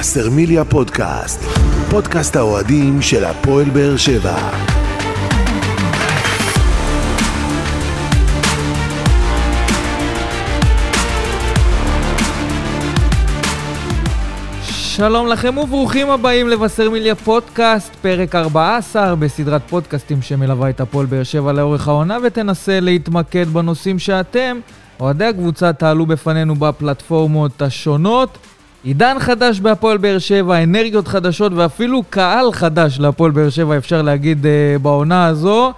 וסרמיליה פודקאסט, פודקאסט האוהדים של הפועל באר שבע. שלום לכם וברוכים הבאים לבשרמיליה פודקאסט, פרק 14 בסדרת פודקאסטים שמלווה את הפועל באר שבע לאורך העונה ותנסה להתמקד בנושאים שאתם, אוהדי הקבוצה, תעלו בפנינו בפלטפורמות השונות. עידן חדש בהפועל באר שבע, אנרגיות חדשות ואפילו קהל חדש להפועל באר שבע, אפשר להגיד, uh, בעונה הזו.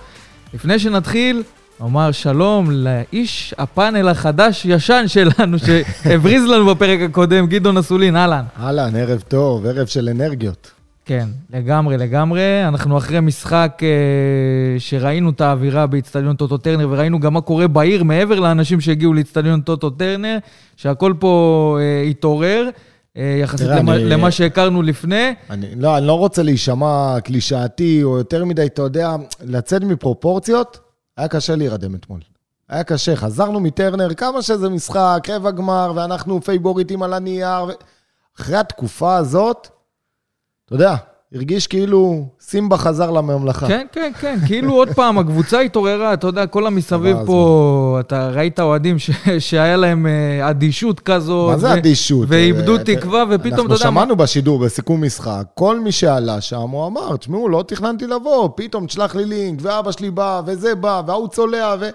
לפני שנתחיל, אומר שלום לאיש הפאנל החדש-ישן שלנו, שהבריז לנו בפרק הקודם, גדעון אסולין, אהלן. אהלן, ערב טוב, ערב של אנרגיות. כן, לגמרי, לגמרי. אנחנו אחרי משחק אה, שראינו את האווירה באיצטדיון טוטו טרנר, וראינו גם מה קורה בעיר מעבר לאנשים שהגיעו לאיצטדיון טוטו טרנר, שהכל פה אה, התעורר. אה, יחסית למה, אני, למה שהכרנו לפני. אני, לא, אני לא רוצה להישמע קלישאתי, או יותר מדי, אתה יודע, לצאת מפרופורציות. היה קשה להירדם אתמול. היה קשה, חזרנו מטרנר, כמה שזה משחק, רבע גמר, ואנחנו פייבוריטים על הנייר. אחרי התקופה הזאת, אתה יודע, הרגיש כאילו סימבה חזר לממלכה. כן, כן, כן, כאילו עוד פעם, הקבוצה התעוררה, אתה יודע, כל המסביב פה, אתה ראית אוהדים שהיה להם אה, אדישות כזאת. מה זה אדישות? ואיבדו תקווה, ופתאום, אתה יודע... אנחנו שמענו בשידור, בסיכום משחק, כל מי שעלה שם, הוא אמר, תשמעו, לא תכננתי לבוא, פתאום תשלח לי לינק, ואבא שלי בא, וזה בא, וההוא צולע, ו...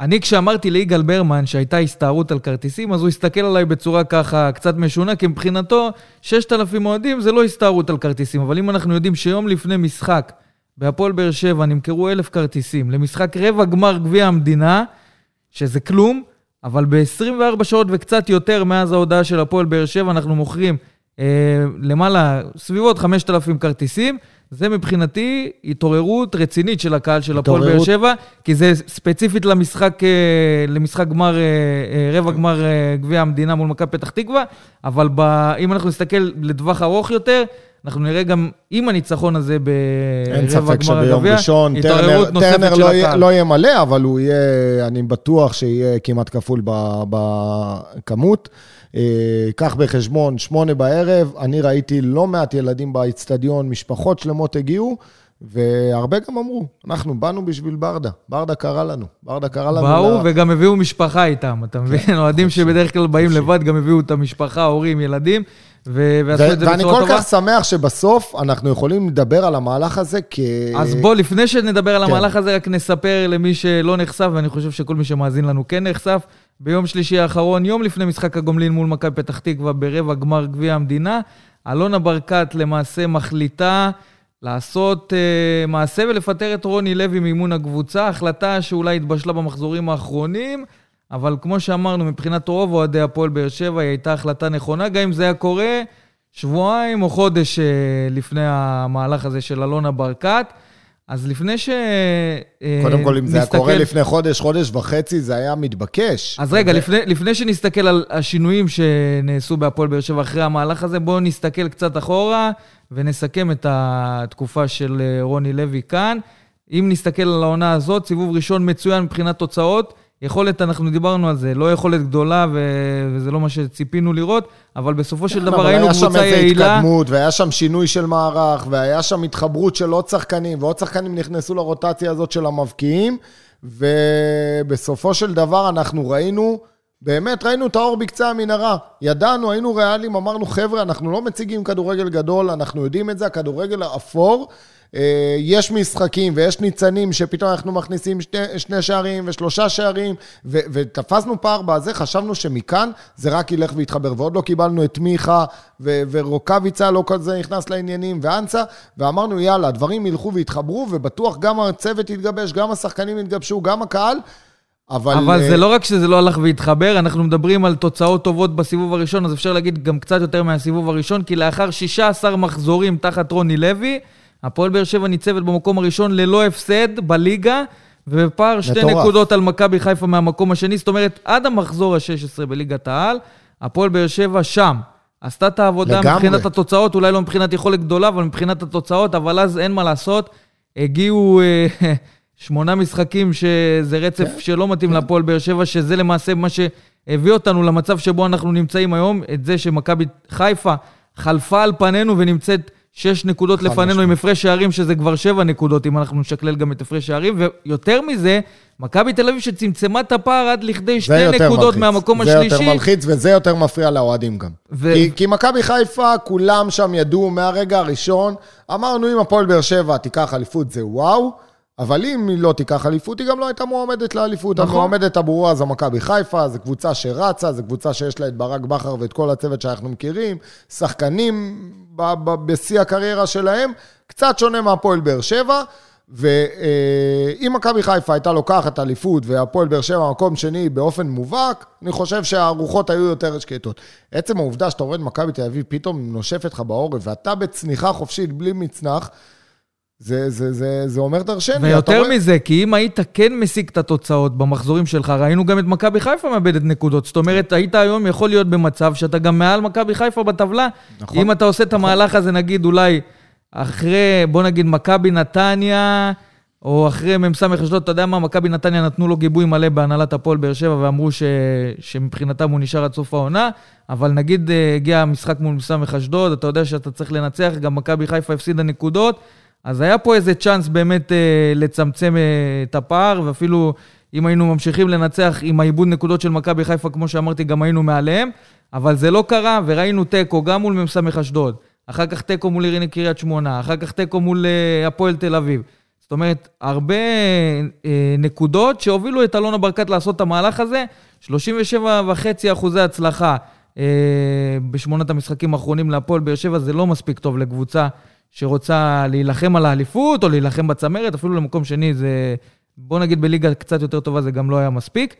אני כשאמרתי ליגאל ברמן שהייתה הסתערות על כרטיסים, אז הוא הסתכל עליי בצורה ככה קצת משונה, כי מבחינתו 6,000 אוהדים זה לא הסתערות על כרטיסים. אבל אם אנחנו יודעים שיום לפני משחק בהפועל באר שבע נמכרו 1,000 כרטיסים למשחק רבע גמר גביע המדינה, שזה כלום, אבל ב-24 שעות וקצת יותר מאז ההודעה של הפועל באר שבע אנחנו מוכרים אה, למעלה, סביבות 5,000 כרטיסים. זה מבחינתי התעוררות רצינית של הקהל של הפועל באר שבע, כי זה ספציפית למשחק, אה, למשחק גמר, אה, אה, רבע גמר גביע המדינה מול מכבי פתח תקווה, אבל ב, אם אנחנו נסתכל לטווח ארוך יותר, אנחנו נראה גם עם הניצצחון הזה ברבע גמר הגביע, התעוררות נוספת טרנר של לא הקהל. טרנר לא יהיה מלא, אבל הוא יהיה, אני בטוח שיהיה כמעט כפול בכמות. אה, קח בחשבון, שמונה בערב, אני ראיתי לא מעט ילדים באיצטדיון, משפחות שלמות הגיעו, והרבה גם אמרו, אנחנו באנו בשביל ברדה, ברדה קרא לנו, ברדה קרא לנו. באו לה... וגם הביאו משפחה איתם, אתה מבין? כן, אוהדים שבדרך כלל באים לבד, גם הביאו את המשפחה, הורים, ילדים. ועשו את זה בצורה טובה. ואני כל כך שמח שבסוף אנחנו יכולים לדבר על המהלך הזה כ... אז בוא, לפני שנדבר על כן. המהלך הזה, רק נספר למי שלא נחשף, ואני חושב שכל מי שמאזין לנו כן נחשף. ביום שלישי האחרון, יום לפני משחק הגומלין מול מכבי פתח תקווה ברבע גמר גביע המדינה, אלונה ברקת למעשה מחליטה לעשות uh, מעשה ולפטר את רוני לוי מאימון הקבוצה, החלטה שאולי התבשלה במחזורים האחרונים, אבל כמו שאמרנו, מבחינת רוב אוהדי הפועל באר שבע, היא הייתה החלטה נכונה, גם אם זה היה קורה שבועיים או חודש uh, לפני המהלך הזה של אלונה ברקת. אז לפני ש... אה, קודם כל, אם נסתכל... זה היה קורה לפני חודש, חודש וחצי, זה היה מתבקש. אז רגע, ו... לפני, לפני שנסתכל על השינויים שנעשו בהפועל באר שבע אחרי המהלך הזה, בואו נסתכל קצת אחורה ונסכם את התקופה של אה, רוני לוי כאן. אם נסתכל על העונה הזאת, סיבוב ראשון מצוין מבחינת תוצאות. יכולת, אנחנו דיברנו על זה, לא יכולת גדולה, ו... וזה לא מה שציפינו לראות, אבל בסופו של דבר היינו קבוצה יעילה. היה שם איזו התקדמות, והיה שם שינוי של מערך, והיה שם התחברות של עוד שחקנים, ועוד שחקנים נכנסו לרוטציה הזאת של המבקיעים, ובסופו של דבר אנחנו ראינו, באמת ראינו את האור בקצה המנהרה. ידענו, היינו ריאליים, אמרנו, חבר'ה, אנחנו לא מציגים כדורגל גדול, אנחנו יודעים את זה, הכדורגל האפור. אה, יש משחקים ויש ניצנים שפתאום אנחנו מכניסים שני, שני שערים ושלושה שערים, ו, ותפסנו פער בזה, חשבנו שמכאן זה רק ילך ויתחבר. ועוד לא קיבלנו את מיכה, ו, ורוקאביצה לא כזה נכנס לעניינים, ואנסה, ואמרנו, יאללה, הדברים ילכו ויתחברו, ובטוח גם הצוות יתגבש, גם השחקנים יתגבשו, גם הקהל. אבל... אבל זה לא רק שזה לא הלך והתחבר, אנחנו מדברים על תוצאות טובות בסיבוב הראשון, אז אפשר להגיד גם קצת יותר מהסיבוב הראשון, כי לאחר 16 מחזורים תחת רוני לוי, הפועל באר שבע ניצבת במקום הראשון ללא הפסד בליגה, ובפער שתי מטורף. נקודות על מכבי חיפה מהמקום השני. זאת אומרת, עד המחזור ה-16 בליגת העל, הפועל באר שבע שם. עשתה את העבודה לגמרי. מבחינת התוצאות, אולי לא מבחינת יכולת גדולה, אבל מבחינת התוצאות, אבל אז אין מה לעשות. הגיעו אה, שמונה משחקים שזה רצף כן, שלא מתאים כן. להפועל באר שבע, שזה למעשה מה שהביא אותנו למצב שבו אנחנו נמצאים היום, את זה שמכבי חיפה חלפה על פנינו ונמצאת שש נקודות לפנינו עם הפרש שערים, שזה כבר שבע נקודות, אם אנחנו נשקלל גם את הפרש שערים. ויותר מזה, מכבי תל אביב שצמצמה את הפער עד לכדי שתי נקודות מלחיץ. מהמקום זה השלישי. זה יותר מלחיץ וזה יותר מפריע לאוהדים גם. ו... כי, כי מכבי חיפה, כולם שם ידעו מהרגע הראשון, אמרנו, אם הפועל באר שבע תיקח אליפות זה וואו. אבל אם היא לא תיקח אליפות, היא גם לא הייתה מועמדת לאליפות. נכון. המועמדת הברורה זו מכבי חיפה, זו קבוצה שרצה, זו קבוצה שיש לה את ברק בכר ואת כל הצוות שאנחנו מכירים, שחקנים בשיא הקריירה שלהם, קצת שונה מהפועל באר שבע. ואם מכבי חיפה הייתה לוקחת אליפות והפועל באר שבע מקום שני באופן מובהק, אני חושב שהרוחות היו יותר שקטות. עצם העובדה שאתה רואה את מכבי תל אביב פתאום נושפת לך בעורף, ואתה בצניחה חופשית בלי מצנח, זה, זה, זה, זה אומר דרשני. ויותר רואה... מזה, כי אם היית כן משיג את התוצאות במחזורים שלך, ראינו גם את מכבי חיפה מאבדת נקודות. זאת אומרת, היית היום יכול להיות במצב שאתה גם מעל מכבי חיפה בטבלה. נכון. אם אתה עושה את נכון. המהלך הזה, נגיד, אולי אחרי, בוא נגיד, מכבי נתניה, או אחרי מ"ס אשדוד, אתה יודע מה, מכבי נתניה נתנו לו גיבוי מלא בהנהלת הפועל באר שבע, ואמרו ש... שמבחינתם הוא נשאר עד סוף העונה, אבל נגיד אה, הגיע המשחק מול מ"ס אשדוד, אתה יודע שאתה צריך לנצח, גם מכבי חיפה הפסידה נקודות. אז היה פה איזה צ'אנס באמת אה, לצמצם אה, את הפער, ואפילו אם היינו ממשיכים לנצח עם העיבוד נקודות של מכבי חיפה, כמו שאמרתי, גם היינו מעליהם, אבל זה לא קרה, וראינו תיקו גם מול מ"ס אשדוד, אחר כך תיקו מול עיריני קריית שמונה, אחר כך תיקו מול אה, הפועל תל אביב. זאת אומרת, הרבה אה, נקודות שהובילו את אלונה ברקת לעשות את המהלך הזה, 37.5 אחוזי הצלחה אה, בשמונת המשחקים האחרונים להפועל באר שבע, זה לא מספיק טוב לקבוצה שרוצה להילחם על האליפות או להילחם בצמרת, אפילו למקום שני זה, בוא נגיד בליגה קצת יותר טובה זה גם לא היה מספיק.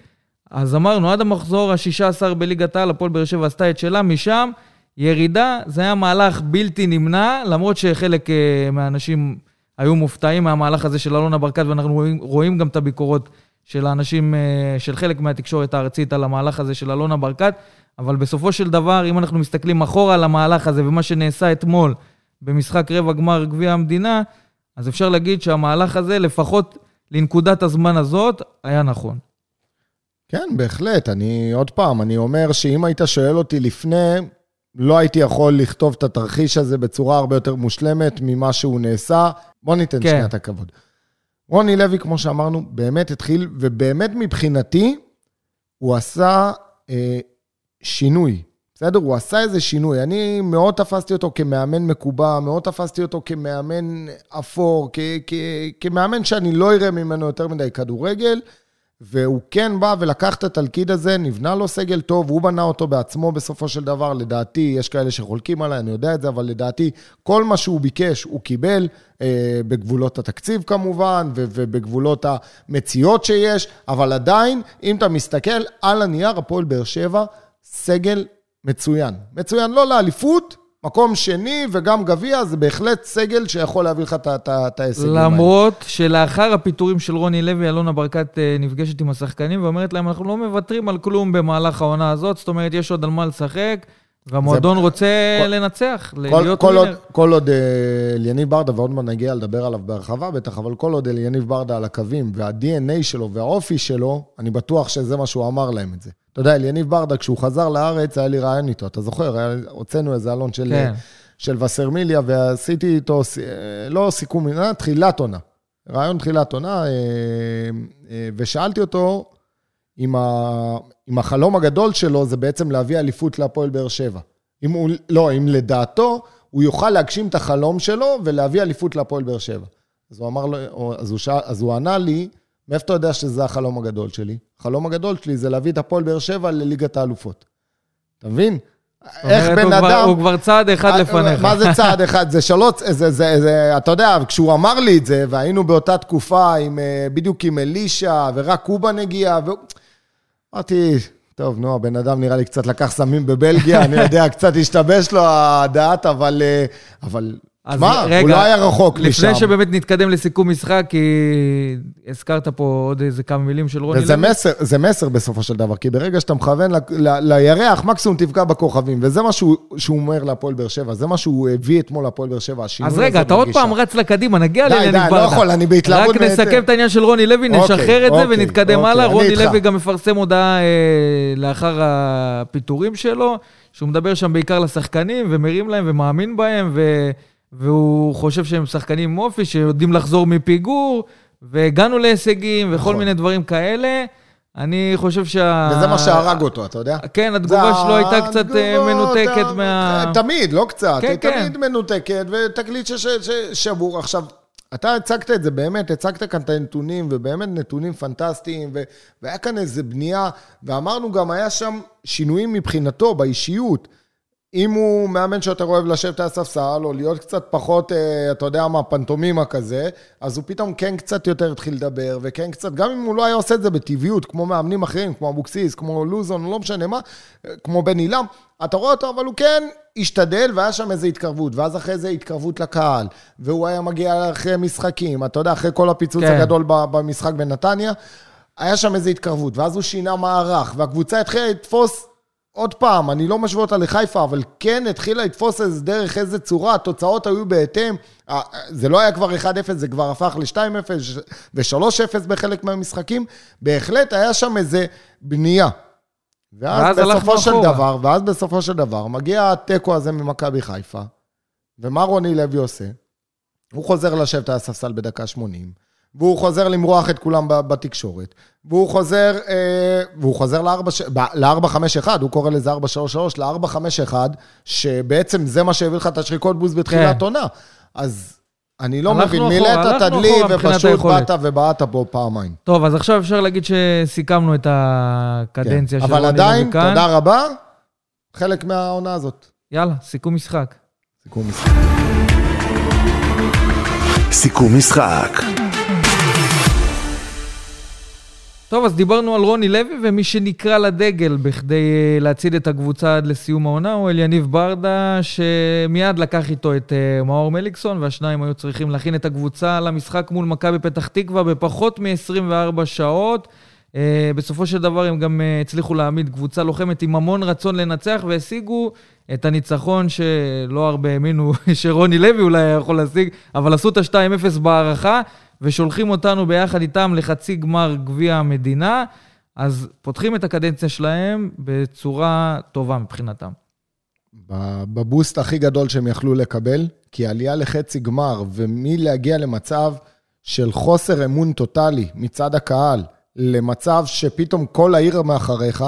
אז אמרנו, עד המחזור ה-16 בליגת העל, הפועל באר שבע עשתה את שלה, משם ירידה, זה היה מהלך בלתי נמנע, למרות שחלק uh, מהאנשים היו מופתעים מהמהלך הזה של אלונה ברקת, ואנחנו רואים, רואים גם את הביקורות של האנשים, uh, של חלק מהתקשורת הארצית על המהלך הזה של אלונה ברקת, אבל בסופו של דבר, אם אנחנו מסתכלים אחורה על המהלך הזה ומה שנעשה אתמול, במשחק רבע גמר גביע המדינה, אז אפשר להגיד שהמהלך הזה, לפחות לנקודת הזמן הזאת, היה נכון. כן, בהחלט. אני, עוד פעם, אני אומר שאם היית שואל אותי לפני, לא הייתי יכול לכתוב את התרחיש הזה בצורה הרבה יותר מושלמת ממה שהוא נעשה. בוא ניתן כן. שנייה את הכבוד. רוני לוי, כמו שאמרנו, באמת התחיל, ובאמת מבחינתי, הוא עשה אה, שינוי. בסדר? הוא עשה איזה שינוי. אני מאוד תפסתי אותו כמאמן מקובע, מאוד תפסתי אותו כמאמן אפור, כ- כ- כמאמן שאני לא אראה ממנו יותר מדי כדורגל, והוא כן בא ולקח את התלכיד הזה, נבנה לו סגל טוב, הוא בנה אותו בעצמו בסופו של דבר. לדעתי, יש כאלה שחולקים עליי, אני יודע את זה, אבל לדעתי, כל מה שהוא ביקש, הוא קיבל, אה, בגבולות התקציב כמובן, ו- ובגבולות המציאות שיש, אבל עדיין, אם אתה מסתכל על הנייר, הפועל באר שבע, סגל מצוין. מצוין, לא לאליפות, מקום שני וגם גביע, זה בהחלט סגל שיכול להביא לך את ההישגים האלה. למרות שלאחר הפיטורים של רוני לוי, אלונה ברקת אה, נפגשת עם השחקנים ואומרת להם, אנחנו לא מוותרים על כלום במהלך העונה הזאת, זאת אומרת, יש עוד על מה לשחק. והמועדון רוצה כל, לנצח, כל, להיות כל ווינר. עוד, כל עוד אה, אליניב ברדה, ועוד מעט נגיע לדבר עליו בהרחבה בטח, אבל כל עוד אליניב ברדה על הקווים, וה-DNA שלו והאופי שלו, אני בטוח שזה מה שהוא אמר להם את זה. אתה יודע, אליניב ברדה, כשהוא חזר לארץ, היה לי רעיון איתו, אתה זוכר? הוצאנו איזה אלון של, כן. של וסרמיליה, ועשיתי איתו, אה, לא סיכום, אה, תחילת עונה. רעיון תחילת עונה, ושאלתי אותו, עם, ה... עם החלום הגדול שלו, זה בעצם להביא אליפות להפועל באר שבע. אם הוא, לא, אם לדעתו, הוא יוכל להגשים את החלום שלו ולהביא אליפות להפועל באר שבע. אז הוא אמר לו, אז הוא, שאל, אז הוא ענה לי, מאיפה אתה יודע שזה החלום הגדול שלי? החלום הגדול שלי זה להביא את הפועל באר שבע לליגת האלופות. אתה מבין? איך בן אדם... כבר, הוא כבר צעד אחד אה, לפניך. מה זה צעד אחד? זה שלוש... זה, זה, זה, אתה יודע, כשהוא אמר לי את זה, והיינו באותה תקופה עם, אה, בדיוק עם אלישע, ורק קובן הגיע, ו... אמרתי, טוב, נו, הבן אדם נראה לי קצת לקח סמים בבלגיה, אני יודע, קצת השתבש לו הדעת, אבל... אה, אבל מה, רגע, הוא לא היה רחוק לפני משם. שבאמת נתקדם לסיכום משחק, כי הזכרת פה עוד איזה כמה מילים של רוני וזה לוי. מסר, זה מסר בסופו של דבר, כי ברגע שאתה מכוון ל, ל, לירח, מקסימום תפגע בכוכבים, וזה מה שהוא, שהוא אומר להפועל באר שבע, זה מה שהוא הביא אתמול להפועל באר שבע, השינוי אז רגע, אתה עוד. פעם רץ לקדימה, נגיע די, לאליניב די, ברדה. לא יכול, אני בהתלהבות רק נסכם את העניין של רוני לוי, אוקיי, נשחרר את זה אוקיי, ונתקדם אוקיי, הלאה. רוני. לוי גם מפרסם הודעה אה, לאחר הפיטורים שלו, שהוא מדבר שם בעיקר לשחקנים, ומרים להם ומאמין בהם, ו... והוא חושב שהם שחקנים עם אופי, שיודעים לחזור מפיגור, והגענו להישגים, וכל נכון. מיני דברים כאלה. אני חושב שה... וזה מה שהרג אותו, אתה יודע? כן, התגובה שלו הייתה קצת אה, מנותקת ה- מה... תמיד, לא קצת, כן, היא כן. תמיד מנותקת, ותקליט ש- ש- ש- שבור. עכשיו, אתה הצגת את זה באמת, הצגת כאן את הנתונים, ובאמת נתונים פנטסטיים, ו- והיה כאן איזה בנייה, ואמרנו גם, היה שם שינויים מבחינתו, באישיות. אם הוא מאמן שיותר אוהב לשבת על הספסל, או להיות קצת פחות, אה, אתה יודע מה, פנטומימה כזה, אז הוא פתאום כן קצת יותר התחיל לדבר, וכן קצת, גם אם הוא לא היה עושה את זה בטבעיות, כמו מאמנים אחרים, כמו אבוקסיס, כמו לוזון, לא משנה מה, אה, כמו בן עילם, אתה רואה אותו, אבל הוא כן השתדל, והיה שם איזו התקרבות, ואז אחרי זה התקרבות לקהל, והוא היה מגיע אחרי משחקים, אתה יודע, אחרי כל הפיצוץ כן. הגדול במשחק בנתניה, היה שם איזו התקרבות, ואז הוא שינה מערך, והקבוצה התחילה לתפוס עוד פעם, אני לא משווה אותה לחיפה, אבל כן התחילה לתפוס איזה דרך, איזה צורה, התוצאות היו בהתאם. אה, זה לא היה כבר 1-0, זה כבר הפך ל-2-0 ו-3-0 בחלק מהמשחקים. בהחלט היה שם איזה בנייה. ואז ואז בסופו של אחורה. דבר, ואז בסופו של דבר, מגיע התיקו הזה ממכבי חיפה, ומה רוני לוי עושה? הוא חוזר לשבת על הספסל בדקה 80, והוא חוזר למרוח את כולם בתקשורת, והוא חוזר, אה, והוא חוזר ל-4-5-1, הוא קורא לזה 4-3-3, ל-4-5-1, שבעצם זה מה שהביא לך את השריקות בוז בתחילת כן. עונה. אז אני לא מבין, מילאת אחורה מבחינת ופשוט. באת ובעט פה פעמיים. טוב, אז עכשיו אפשר להגיד שסיכמנו את הקדנציה כן. של אבל רוני לוי עדיין. תודה רבה, חלק מהעונה הזאת. יאללה, סיכום משחק. סיכום משחק. סיכום משחק. טוב, אז דיברנו על רוני לוי, ומי שנקרא לדגל בכדי אה, להציל את הקבוצה עד לסיום העונה הוא אליניב ברדה, שמיד לקח איתו את אה, מאור מליקסון, והשניים היו צריכים להכין את הקבוצה למשחק מול מכבי פתח תקווה בפחות מ-24 שעות. אה, בסופו של דבר הם גם הצליחו להעמיד קבוצה לוחמת עם המון רצון לנצח, והשיגו את הניצחון שלא הרבה האמינו שרוני לוי אולי יכול להשיג, אבל עשו את ה-2-0 בהערכה. ושולחים אותנו ביחד איתם לחצי גמר גביע המדינה, אז פותחים את הקדנציה שלהם בצורה טובה מבחינתם. בבוסט הכי גדול שהם יכלו לקבל, כי עלייה לחצי גמר, ומלהגיע למצב של חוסר אמון טוטאלי מצד הקהל, למצב שפתאום כל העיר מאחריך,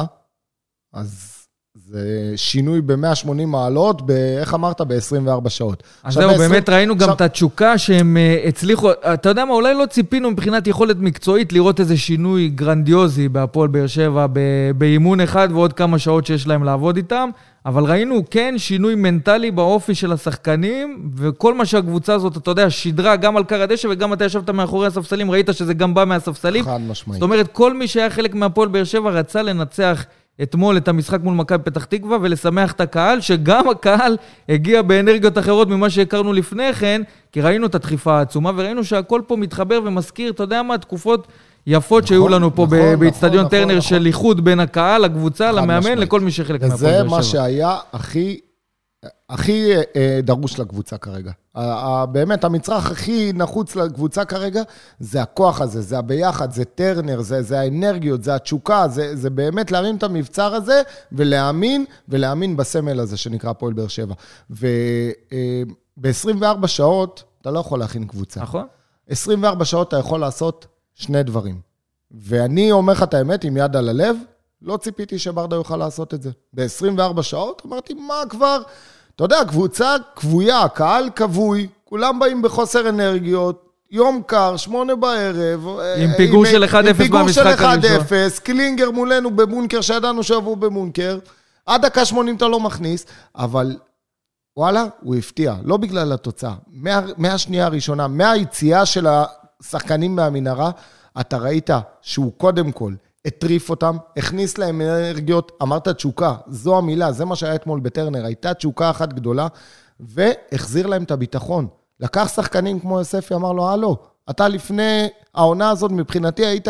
אז זה שינוי ב-180 מעלות, ב- איך אמרת? ב-24 שעות. אז זהו, ב- באמת ראינו גם עכשיו- את התשוקה שהם אה, הצליחו, אתה יודע מה, אולי לא ציפינו מבחינת יכולת מקצועית לראות איזה שינוי גרנדיוזי בהפועל באר שבע, ב- באימון אחד ועוד כמה שעות שיש להם לעבוד איתם, אבל ראינו כן שינוי מנטלי באופי של השחקנים, וכל מה שהקבוצה הזאת, אתה יודע, שידרה גם על קר הדשא וגם אתה ישבת מאחורי הספסלים, ראית שזה גם בא מהספסלים. חד משמעית. זאת אומרת, כל מי שהיה חלק מהפועל באר שבע רצה לנצח אתמול את המשחק מול מכבי פתח תקווה ולשמח את הקהל, שגם הקהל הגיע באנרגיות אחרות ממה שהכרנו לפני כן, כי ראינו את הדחיפה העצומה וראינו שהכל פה מתחבר ומזכיר, אתה יודע מה, תקופות יפות שהיו נכון, לנו פה נכון, ב- נכון, באיצטדיון נכון, טרנר נכון. של איחוד בין הקהל, לקבוצה, למאמן, משמעית. לכל מי שחלק מהפועל וזה באר מה שבע. שהיה הכי, הכי אה, דרוש לקבוצה כרגע. באמת, המצרך הכי נחוץ לקבוצה כרגע, זה הכוח הזה, זה הביחד, זה טרנר, זה, זה האנרגיות, זה התשוקה, זה, זה באמת להרים את המבצר הזה ולהאמין, ולהאמין בסמל הזה שנקרא הפועל באר שבע. וב-24 שעות אתה לא יכול להכין קבוצה. נכון? 24 שעות אתה יכול לעשות שני דברים. ואני אומר לך את האמת, עם יד על הלב, לא ציפיתי שברדה יוכל לעשות את זה. ב-24 שעות אמרתי, מה כבר? אתה יודע, קבוצה כבויה, קהל כבוי, כולם באים בחוסר אנרגיות, יום קר, שמונה בערב. עם פיגור של 1-0 עם פיגור של במשחק הראשון. 1-0, קלינגר מולנו בבונקר, שידענו שיבואו בבונקר. עד דקה 80 אתה לא מכניס, אבל וואלה, הוא הפתיע. לא בגלל התוצאה. מה, מהשנייה הראשונה, מהיציאה של השחקנים מהמנהרה, אתה ראית שהוא קודם כל הטריף אותם, הכניס להם אנרגיות, אמרת תשוקה, זו המילה, זה מה שהיה אתמול בטרנר, הייתה תשוקה אחת גדולה, והחזיר להם את הביטחון. לקח שחקנים כמו יוספי, אמר לו, הלו, אתה לפני העונה הזאת, מבחינתי היית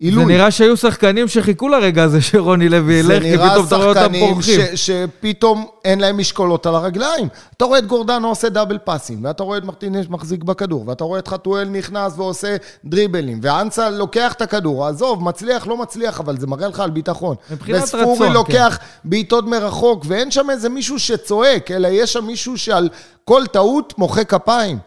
עילוי. זה נראה שהיו שחקנים שחיכו לרגע הזה שרוני לוי ילך, כי פתאום אתה רואה אותם פורחים. זה נראה שחקנים שפתאום אין להם משקולות על הרגליים. אתה רואה את גורדנו עושה דאבל פאסים, ואתה רואה את מרטינש מחזיק בכדור, ואתה רואה את חתואל נכנס ועושה דריבלים, ואנסה לוקח את הכדור, עזוב, מצליח, לא מצליח, אבל זה מראה לך על ביטחון. מבחינת רצון, וספורי כן. לוקח בעיטות מרחוק, ואין שם איזה מישהו שצועק, אלא יש שם מישהו שעל כל טעות מוחא כפיים.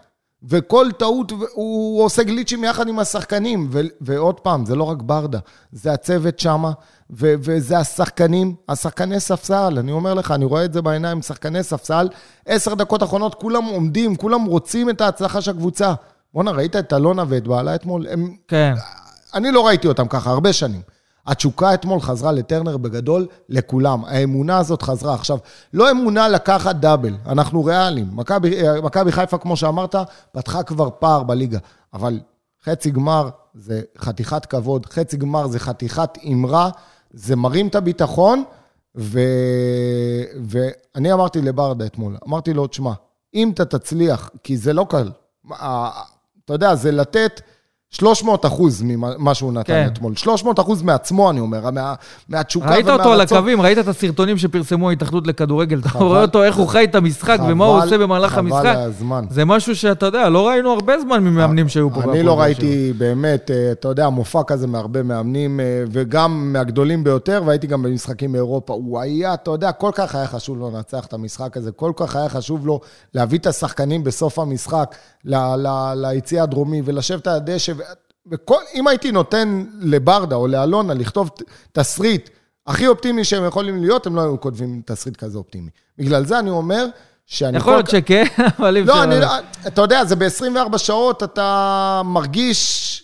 וכל טעות הוא עושה גליצ'ים יחד עם השחקנים. ו- ועוד פעם, זה לא רק ברדה, זה הצוות שמה, ו- וזה השחקנים, השחקני ספסל, אני אומר לך, אני רואה את זה בעיניים, שחקני ספסל, עשר דקות אחרונות, כולם עומדים, כולם רוצים את ההצלחה של הקבוצה. בואנה, ראית את אלונה ואת בעלה אתמול? הם... כן. אני לא ראיתי אותם ככה הרבה שנים. התשוקה אתמול חזרה לטרנר בגדול, לכולם. האמונה הזאת חזרה. עכשיו, לא אמונה לקחת דאבל, אנחנו ריאליים. אה, מכבי חיפה, כמו שאמרת, פתחה כבר פער בליגה. אבל חצי גמר זה חתיכת כבוד, חצי גמר זה חתיכת אמרה, זה מרים את הביטחון, ו... ואני אמרתי לברדה אתמול, אמרתי לו, תשמע, אם אתה תצליח, כי זה לא קל, אתה יודע, זה לתת... 300 אחוז ממה שהוא נתן כן. אתמול. 300 אחוז מעצמו, אני אומר, מה, מהתשוקה ראית ומהרצון. אותו על הקווים, ראית את הסרטונים שפרסמו ההתאחדות לכדורגל, אתה חבל. רואה אותו, איך הוא חי את המשחק ומה הוא חבל- עושה במהלך חבל המשחק. הזמן. זה משהו שאתה יודע, לא ראינו הרבה זמן ממאמנים שהיו פה. אני לא ראיתי באמת, אה, אתה יודע, מופע כזה מהרבה מאמנים, אה, וגם מהגדולים ביותר, והייתי גם במשחקים באירופה. הוא היה, אתה יודע, כל כך היה חשוב לו לנצח את המשחק הזה, כל כך היה חשוב לו להביא את השחקנים בסוף המשחק ל- ל- ליציע הדרומי ולשבת על הדשא. וכל, אם הייתי נותן לברדה או לאלונה לכתוב תסריט הכי אופטימי שהם יכולים להיות, הם לא היו כותבים תסריט כזה אופטימי. בגלל זה אני אומר שאני... יכול להיות כל- שכן, אבל אי אפשר... לא, אני. אתה יודע, זה ב-24 שעות אתה מרגיש,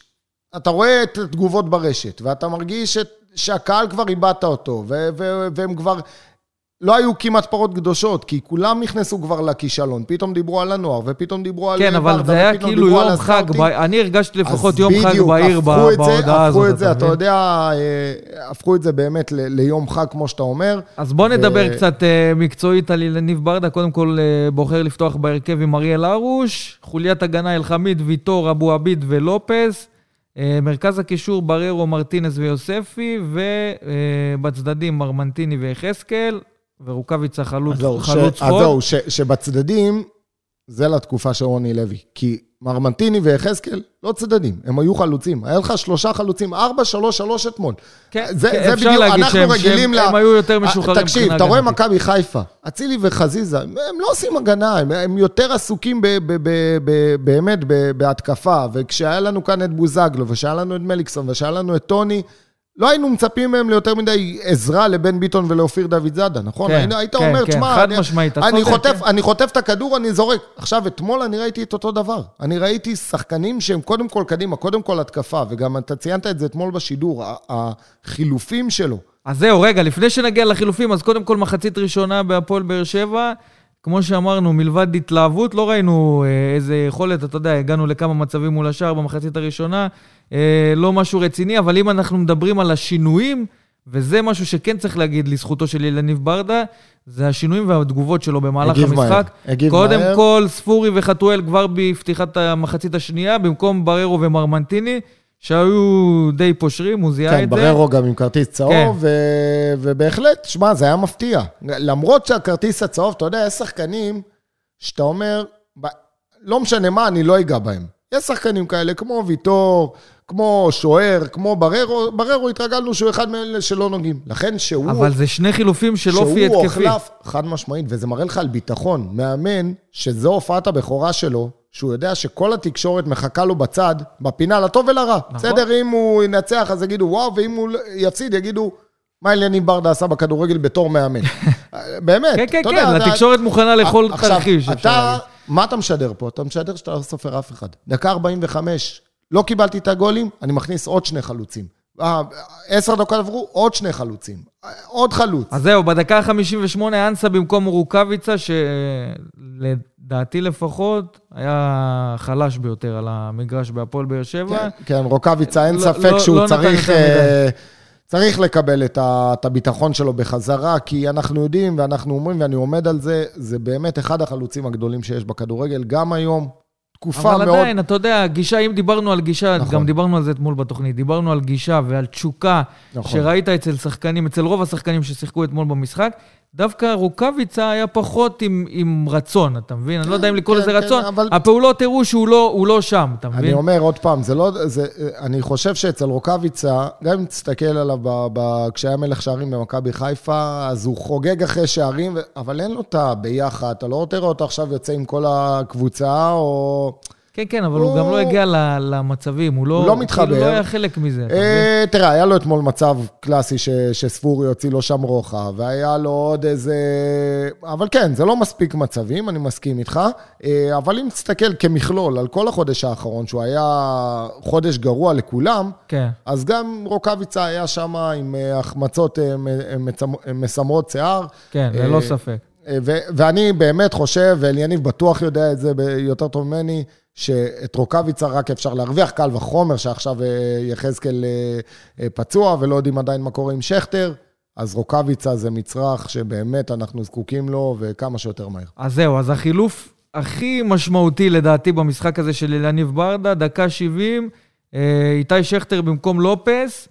אתה רואה את התגובות ברשת, ואתה מרגיש את, שהקהל כבר איבדת אותו, ו, ו, והם כבר... לא היו כמעט פרות קדושות, כי כולם נכנסו כבר לכישלון. פתאום דיברו על הנוער, ופתאום דיברו על... כן, אבל זה היה כאילו יום חג. ב- אני הרגשתי לפחות אז יום חג בדיוק, בעיר ב- הפכו את זה- בהודעה הזאת. הפכו את זה, אתה? יודע, אה, הפכו את זה באמת ל- ליום חג, כמו שאתה אומר. אז בוא ו- נדבר קצת אה, מקצועית על יניב ברדה. קודם כל, אה, בוחר לפתוח בהרכב עם אריאל הרוש, חוליית הגנה אלחמיד, ויטור, אבו עביד ולופס. מרכז הקישור בררו, מרטינס ויוספי, ובצדדים מרמנטיני ויחזקאל, ורוקאביצה חלוץ ש- חלוץ אז. זהו, ש- שבצדדים, זה לתקופה של רוני לוי. כי מרמנטיני ויחזקאל לא צדדים, הם היו חלוצים. היה לך שלושה חלוצים, ארבע, שלוש, שלוש אתמול. כן, זה, כן, זה אפשר בדיוק, להגיד שהם- שהם- הם היו יותר משוחררים תקשיב, אתה רואה. מכבי חיפה, אצילי וחזיזה, הם לא עושים הגנה, הם, הם יותר עסוקים ב, ב, ב, ב, באמת ב, בהתקפה. וכשהיה לנו כאן את בוזגלו, ושהיה לנו את מליקסון, ושהיה לנו את טוני, לא היינו מצפים מהם ליותר מדי עזרה לבן ביטון ולאופיר דוד זאדה, נכון? כן, היית, כן, אומר, כן, תשמע, חד אני, משמעית, אני, חוטף, כן. אני חוטף את הכדור, אני זורק. עכשיו, אתמול אני ראיתי את אותו דבר. אני ראיתי שחקנים שהם קודם כל קדימה, קודם כל התקפה, וגם אתה ציינת את זה אתמול בשידור, החילופים שלו. אז זהו, רגע, לפני שנגיע לחילופים, אז קודם כל מחצית ראשונה בהפועל באר שבע. כמו שאמרנו, מלבד התלהבות, לא ראינו אה, איזה יכולת, אתה יודע, הגענו לכמה מצבים מול השאר במחצית הראשונה, אה, לא משהו רציני, אבל אם אנחנו מדברים על השינויים, וזה משהו שכן צריך להגיד לזכותו של ילניב ברדה, זה השינויים והתגובות שלו במהלך הגיב מהר, המשחק. הגיב קודם מהר. כל, ספורי וחתואל כבר בפתיחת המחצית השנייה, במקום בררו ומרמנטיני, שהיו די פושרים, הוא זיהה כן, את זה. בררו גם עם כרטיס כן. צהוב, ו... ובהחלט, שמע, זה היה מפתיע. למרות שהכרטיס הצהוב, אתה יודע, יש שחקנים שאתה אומר, ב... לא משנה מה, אני לא אגע בהם. יש שחקנים כאלה, כמו ויטור, כמו שוער, כמו בררו, בררו התרגלנו שהוא אחד מאלה שלא נוגעים. לכן שהוא... אבל זה שני חילופים של אופי שהוא התקפי. הוחלף, חד משמעית, וזה מראה לך על ביטחון. מאמן, שזו הופעת הבכורה שלו, שהוא יודע שכל התקשורת מחכה לו בצד, בפינה, לטוב ולרע. נכון. בסדר, אם הוא ינצח, אז יגידו וואו, ואם הוא יפסיד, יגידו, מה אליניב ברדה עשה בכדורגל בתור מאמן. באמת, כן, כן, כן, יודע, התקשורת מוכנה לכל עכשיו, תרחיש, אפשר אתה. מה אתה משדר פה? אתה משדר שאתה לא סופר אף אחד. דקה 45, לא קיבלתי את הגולים, אני מכניס עוד שני חלוצים. אה, עשר דקות עברו, עוד שני חלוצים. אה, עוד חלוץ. אז זהו, בדקה ה-58 אנסה במקום רוקאביצה, שלדעתי לפחות היה חלש ביותר על המגרש בהפועל באר שבע. כן, כן, רוקאביצה, אין לא- ספק לא- שהוא לא צריך... אה, צריך לקבל את, ה, את הביטחון שלו בחזרה, כי אנחנו יודעים ואנחנו אומרים, ואני עומד על זה, זה באמת אחד החלוצים הגדולים שיש בכדורגל, גם היום, תקופה אבל מאוד... אבל עדיין, אתה יודע, גישה, אם דיברנו על גישה, נכון. גם דיברנו על זה אתמול בתוכנית, דיברנו על גישה ועל תשוקה נכון. שראית אצל שחקנים, אצל רוב השחקנים ששיחקו אתמול במשחק, דווקא רוקאביצה היה פחות עם, עם רצון, אתה מבין? אני לא יודע אם לקרוא כן, לזה כן, רצון, אבל- הפעולות הראו שהוא לא, לא שם, אתה אני מבין? אומר עוד פעם, זה לא, זה, אני חושב שאצל רוקאביצה, גם אם תסתכל עליו ב, ב, כשהיה מלך שערים במכבי חיפה, אז הוא חוגג אחרי שערים, ו- אבל אין לו את הביחד, אתה לא תראה אותו עכשיו יוצא עם כל הקבוצה, או... כן, כן, אבל הוא הוא- גם לא הגיע למצבים, הוא לא... הוא לא מתחבר. כאילו לא היה חלק מזה? אה, תראה, היה לו אתמול מצב קלאסי ש, שספורי הוציא לו שם רוחב, והיה לו עוד איזה... אבל כן, זה לא מספיק מצבים, אני מסכים איתך. אה, אבל אם תסתכל כמכלול על כל החודש האחרון, שהוא היה חודש גרוע לכולם, כן. אז גם רוקאביצה היה שם עם אה, החמצות אה, אה, מסמרות שיער. כן, אה, ללא ספק. ו- ואני באמת חושב, ואליניב בטוח יודע את זה יותר טוב ממני, שאת רוקאביצה רק אפשר להרוויח, קל וחומר שעכשיו אה, יחזקאל אה, אה, פצוע ולא יודעים עדיין מה קורה עם שכטר, אז רוקאביצה זה מצרך שבאמת אנחנו זקוקים לו, וכמה שיותר מהר. אז זהו, אז החילוף הכי משמעותי לדעתי במשחק הזה של אלניב ברדה, דקה 70, אה, איתי שכטר במקום לופס,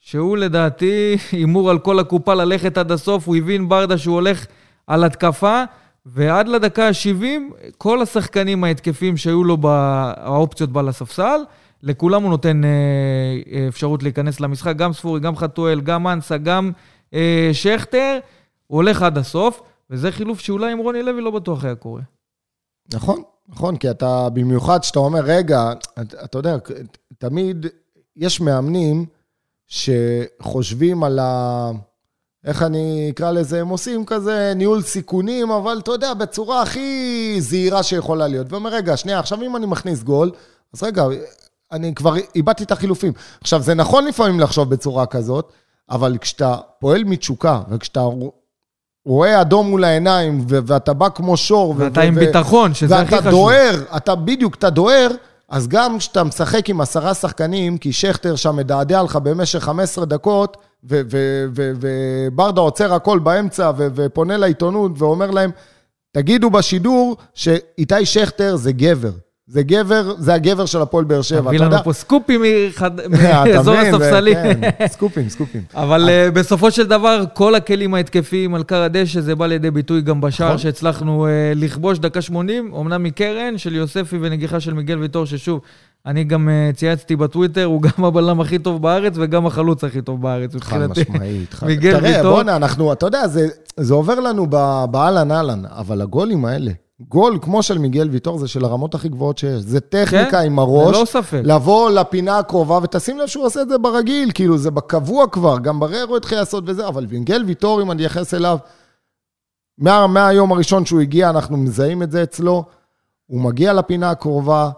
שהוא לדעתי הימור על כל הקופה ללכת עד הסוף, הוא הבין ברדה שהוא הולך על התקפה, ועד לדקה ה-70, כל השחקנים ההתקפיים שהיו לו באופציות בה לספסל, לכולם הוא נותן אה, אה, אפשרות להיכנס למשחק, גם ספורי, גם חתואל, גם אנסה, גם אה, שכטר, הוא הולך עד הסוף, וזה חילוף שאולי עם רוני לוי לא בטוח היה קורה. נכון, נכון, כי אתה, במיוחד שאתה אומר, רגע, אתה, אתה יודע, תמיד יש מאמנים שחושבים על ה... איך אני אקרא לזה? הם עושים כזה ניהול סיכונים, אבל אתה יודע, בצורה הכי זהירה שיכולה להיות. ואומר, רגע, שנייה, עכשיו אם אני מכניס גול, אז רגע, אני כבר איבדתי את החילופים. עכשיו, זה נכון לפעמים לחשוב בצורה כזאת, אבל כשאתה פועל מתשוקה, וכשאתה רואה אדום מול העיניים, ואתה בא כמו שור, ואתה ו- עם ו- ביטחון, שזה הכי ואתה חשוב. דוהר, אתה בדיוק, אתה דוהר, אז גם כשאתה משחק עם עשרה שחקנים, כי שכטר שם מדעדע לך במשך 15 דקות, וברדה עוצר הכל באמצע, ופונה לעיתונות ואומר להם, תגידו בשידור שאיתי שכטר זה גבר. זה גבר, זה הגבר של הפועל באר שבע. תביא לנו פה סקופים אתה מאזור מבין? הספסלים. כן, סקופים, סקופים. אבל אה, בסופו של דבר, כל הכלים ההתקפיים על קר הדשא, זה בא לידי ביטוי גם בשער נכון. שהצלחנו אה, לכבוש דקה 80, אמנם מקרן של יוספי ונגיחה של מיגל ויטור, ששוב, אני גם אה, צייצתי בטוויטר, הוא גם הבלם הכי טוב בארץ וגם החלוץ הכי טוב בארץ, חד מבחינתי. משמעית. חד- מיגל תראה, ויטור. בואנה, אנחנו, אתה יודע, זה, עובר לנו ב- באהלן אהלן, אבל הגולים האלה, גול כמו של מיגל ויטור זה של הרמות הכי גבוהות שיש. זה טכניקה כן, עם הראש. ללא ספק. לבוא לפינה הקרובה, ותשים לב שהוא עושה את זה ברגיל, כאילו, זה בקבוע כבר, גם בררו התחיל לעשות וזה, אבל מיגל ויטור, אם אני אייחס אליו, מה, מהיום הראשון שהוא הגיע, אנחנו מזהים את זה אצלו, הוא מגיע לפינה הקרובה,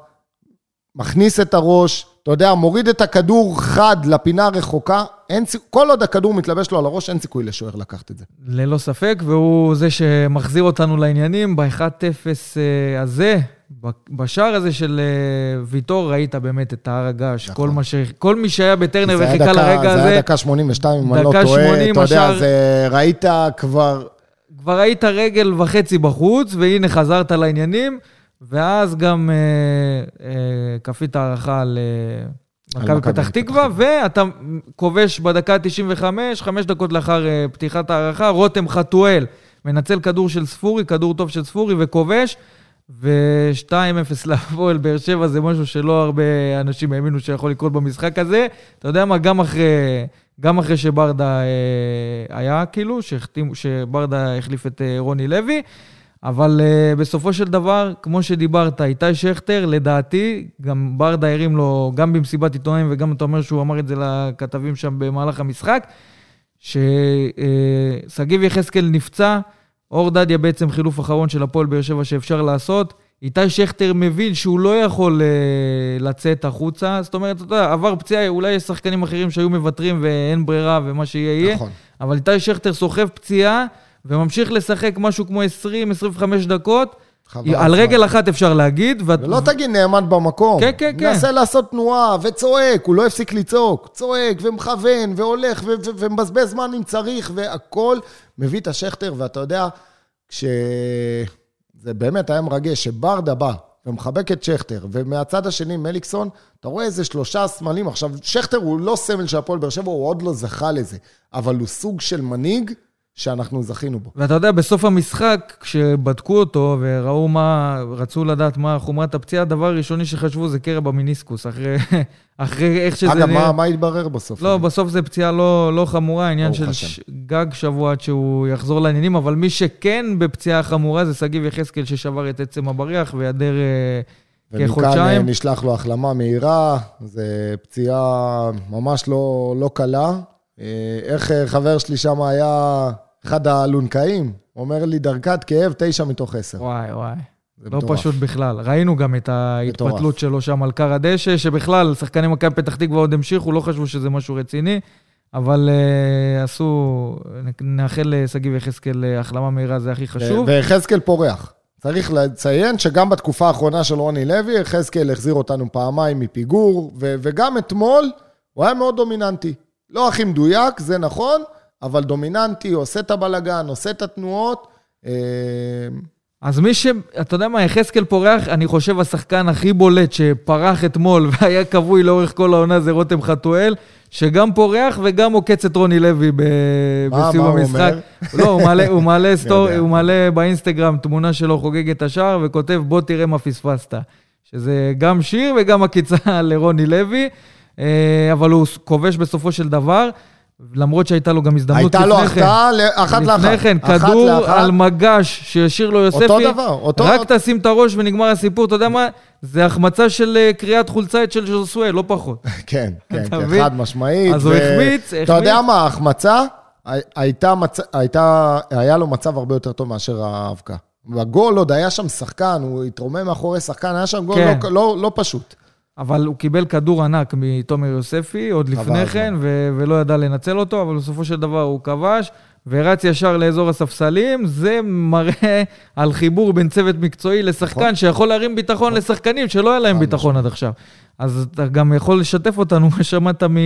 מכניס את הראש, אתה יודע, מוריד את הכדור חד לפינה הרחוקה, אין כל עוד הכדור מתלבש לו על הראש, אין סיכוי לשוער לקחת את זה. ללא ספק, והוא זה שמחזיר אותנו לעניינים. ב-1-0 אה, הזה, בשער הזה של אה, ויטור, ראית באמת את הר הגעש. נכון. כל, מה ש... כל מי שהיה בטרנר זה וחיכה לרגע זה הזה, היה דקה 82, אם אני לא טועה, 80, אתה יודע, זה ראית כבר... כבר היית רגל וחצי בחוץ, והנה חזרת לעניינים, ואז גם אה, אה, כפית הערכה על אה, על מכבי מכבי פתח תקווה, ואתה כובש בדקה ה-95, חמש דקות לאחר אה, פתיחת ההערכה, רותם חתואל מנצל כדור של ספורי, כדור טוב של ספורי, וכובש. ו-2-0 להפועל באר שבע זה משהו שלא הרבה אנשים האמינו שיכול לקרות במשחק הזה. אתה יודע מה, גם אחרי, גם אחרי שברדה אה, היה, כאילו, שברדה החליף את אה, רוני לוי, אבל אה, בסופו של דבר, כמו שדיברת, איתי שכטר, לדעתי, גם ברדה הרים לו, גם במסיבת עיתונאים וגם אתה אומר שהוא אמר את זה לכתבים שם במהלך המשחק, ששגיב יחזקאל נפצע, אור דדיה בעצם חילוף אחרון של הפועל באר שבע שאפשר לעשות. איתי שכטר מבין שהוא לא יכול uh, לצאת החוצה, זאת אומרת, אתה יודע, עבר פציעה, אולי יש שחקנים אחרים שהיו מוותרים ואין ברירה ומה שיהיה יהיה, נכון. אבל איתי שכטר סוחב פציעה וממשיך לשחק משהו כמו 20-25 דקות, על. רגל אחת אפשר להגיד, ואת- ולא תגיד נעמד במקום. כן, כן, כן. מנסה לעשות תנועה וצועק, הוא לא הפסיק לצעוק. צועק ומכוון והולך ו- ו- ומבזבז זמן אם צריך, והכול מביא את השכטר, ואתה יודע, כש... זה באמת היה מרגש, שברדה בא ומחבק את שכטר, ומהצד השני מליקסון, אתה רואה איזה שלושה סמלים. עכשיו, שכטר הוא לא סמל של הפועל באר שבע, הוא עוד לא זכה לזה, אבל הוא סוג של מנהיג שאנחנו זכינו בו. ואתה יודע, בסוף המשחק, כשבדקו אותו וראו מה, רצו לדעת מה חומרת הפציעה, הדבר הראשוני שחשבו זה קרע במיניסקוס, אחרי, אחרי איך שזה אגב, נראה. מה, מה התברר בסוף? לא, בסוף זה פציעה לא, לא חמורה, עניין של. ש... גג שבוע עד שהוא יחזור לעניינים, אבל מי שכן בפציעה חמורה זה שגיב יחזקאל ששבר את עצם הבריח והיעדר אה, ומכאן אה, כחודשיים. נשלח לו החלמה מהירה, זו פציעה ממש לא, לא קלה. אה, איך חבר שלי שם היה אחד האלונקאים, אומר לי, דרגת כאב, תשע מתוך עשר. וואי, וואי. זה לא מטורף. פשוט בכלל. ראינו גם את ההתפתלות מטורף. שלו שם על כר הדשא, שבכלל, שחקני מכבי פתח תקווה עוד המשיכו, לא חשבו שזה משהו רציני, אבל uh, עשו, נאחל לשגיב יחזקאל אה, החלמה מהירה, זה הכי חשוב. ויחזקאל פורח. צריך לציין שגם בתקופה האחרונה של רוני לוי, יחזקאל החזיר אותנו פעמיים מפיגור, ו- וגם אתמול הוא היה מאוד דומיננטי. לא הכי מדויק, זה נכון, אבל דומיננטי, עושה את הבלגן, עושה את התנועות. אה, אז מי ש... אתה יודע מה, יחזקאל פורח, אני חושב השחקן הכי בולט שפרח אתמול והיה כבוי לאורך כל העונה זה רותם חתואל, שגם פורח וגם עוקץ את רוני לוי ב... מה- בסיום מה הוא המשחק. אומר? לא, הוא מעלה, הוא, מעלה סטור... הוא מעלה באינסטגרם תמונה שלו חוגג את השער וכותב, בוא תראה מה פספסת. שזה גם שיר וגם עקיצה לרוני לוי, אה, אבל הוא כובש בסופו של דבר. למרות שהייתה לו גם הזדמנות לפני הייתה כן. לו החטאה ל- אחת לאחת. לפני כן, כדור לאחת. על מגש שהשאיר לו יוספי. אותו דבר, אותו- רק תשים את הראש ונגמר הסיפור. אתה יודע מה? זה החמצה של אה, קריאת חולצה של ז'וסואל, לא פחות. כן, כן, אתה כן, מבין? חד משמעית. אז הוא החמיץ, אתה החמיץ. יודע מה, ההחמצה, הי- הייתה, מצ... הייתה, היה לו מצב הרבה יותר טוב מאשר האבקה. בגול עוד היה שם שחקן, הוא התרומם מאחורי שחקן, היה שם גול כן. לא, לא, לא פשוט. אבל הוא קיבל כדור ענק מתומר יוספי עוד לפני. כן, ו- ולא ידע לנצל אותו, אבל בסופו של דבר הוא כבש, ורץ ישר לאזור הספסלים. זה מראה על חיבור בין צוות מקצועי לשחקן, נכון. שיכול להרים ביטחון לשחקנים שלא היה להם ביטחון עד עכשיו. אז אתה גם יכול לשתף אותנו, מה שמעת מ...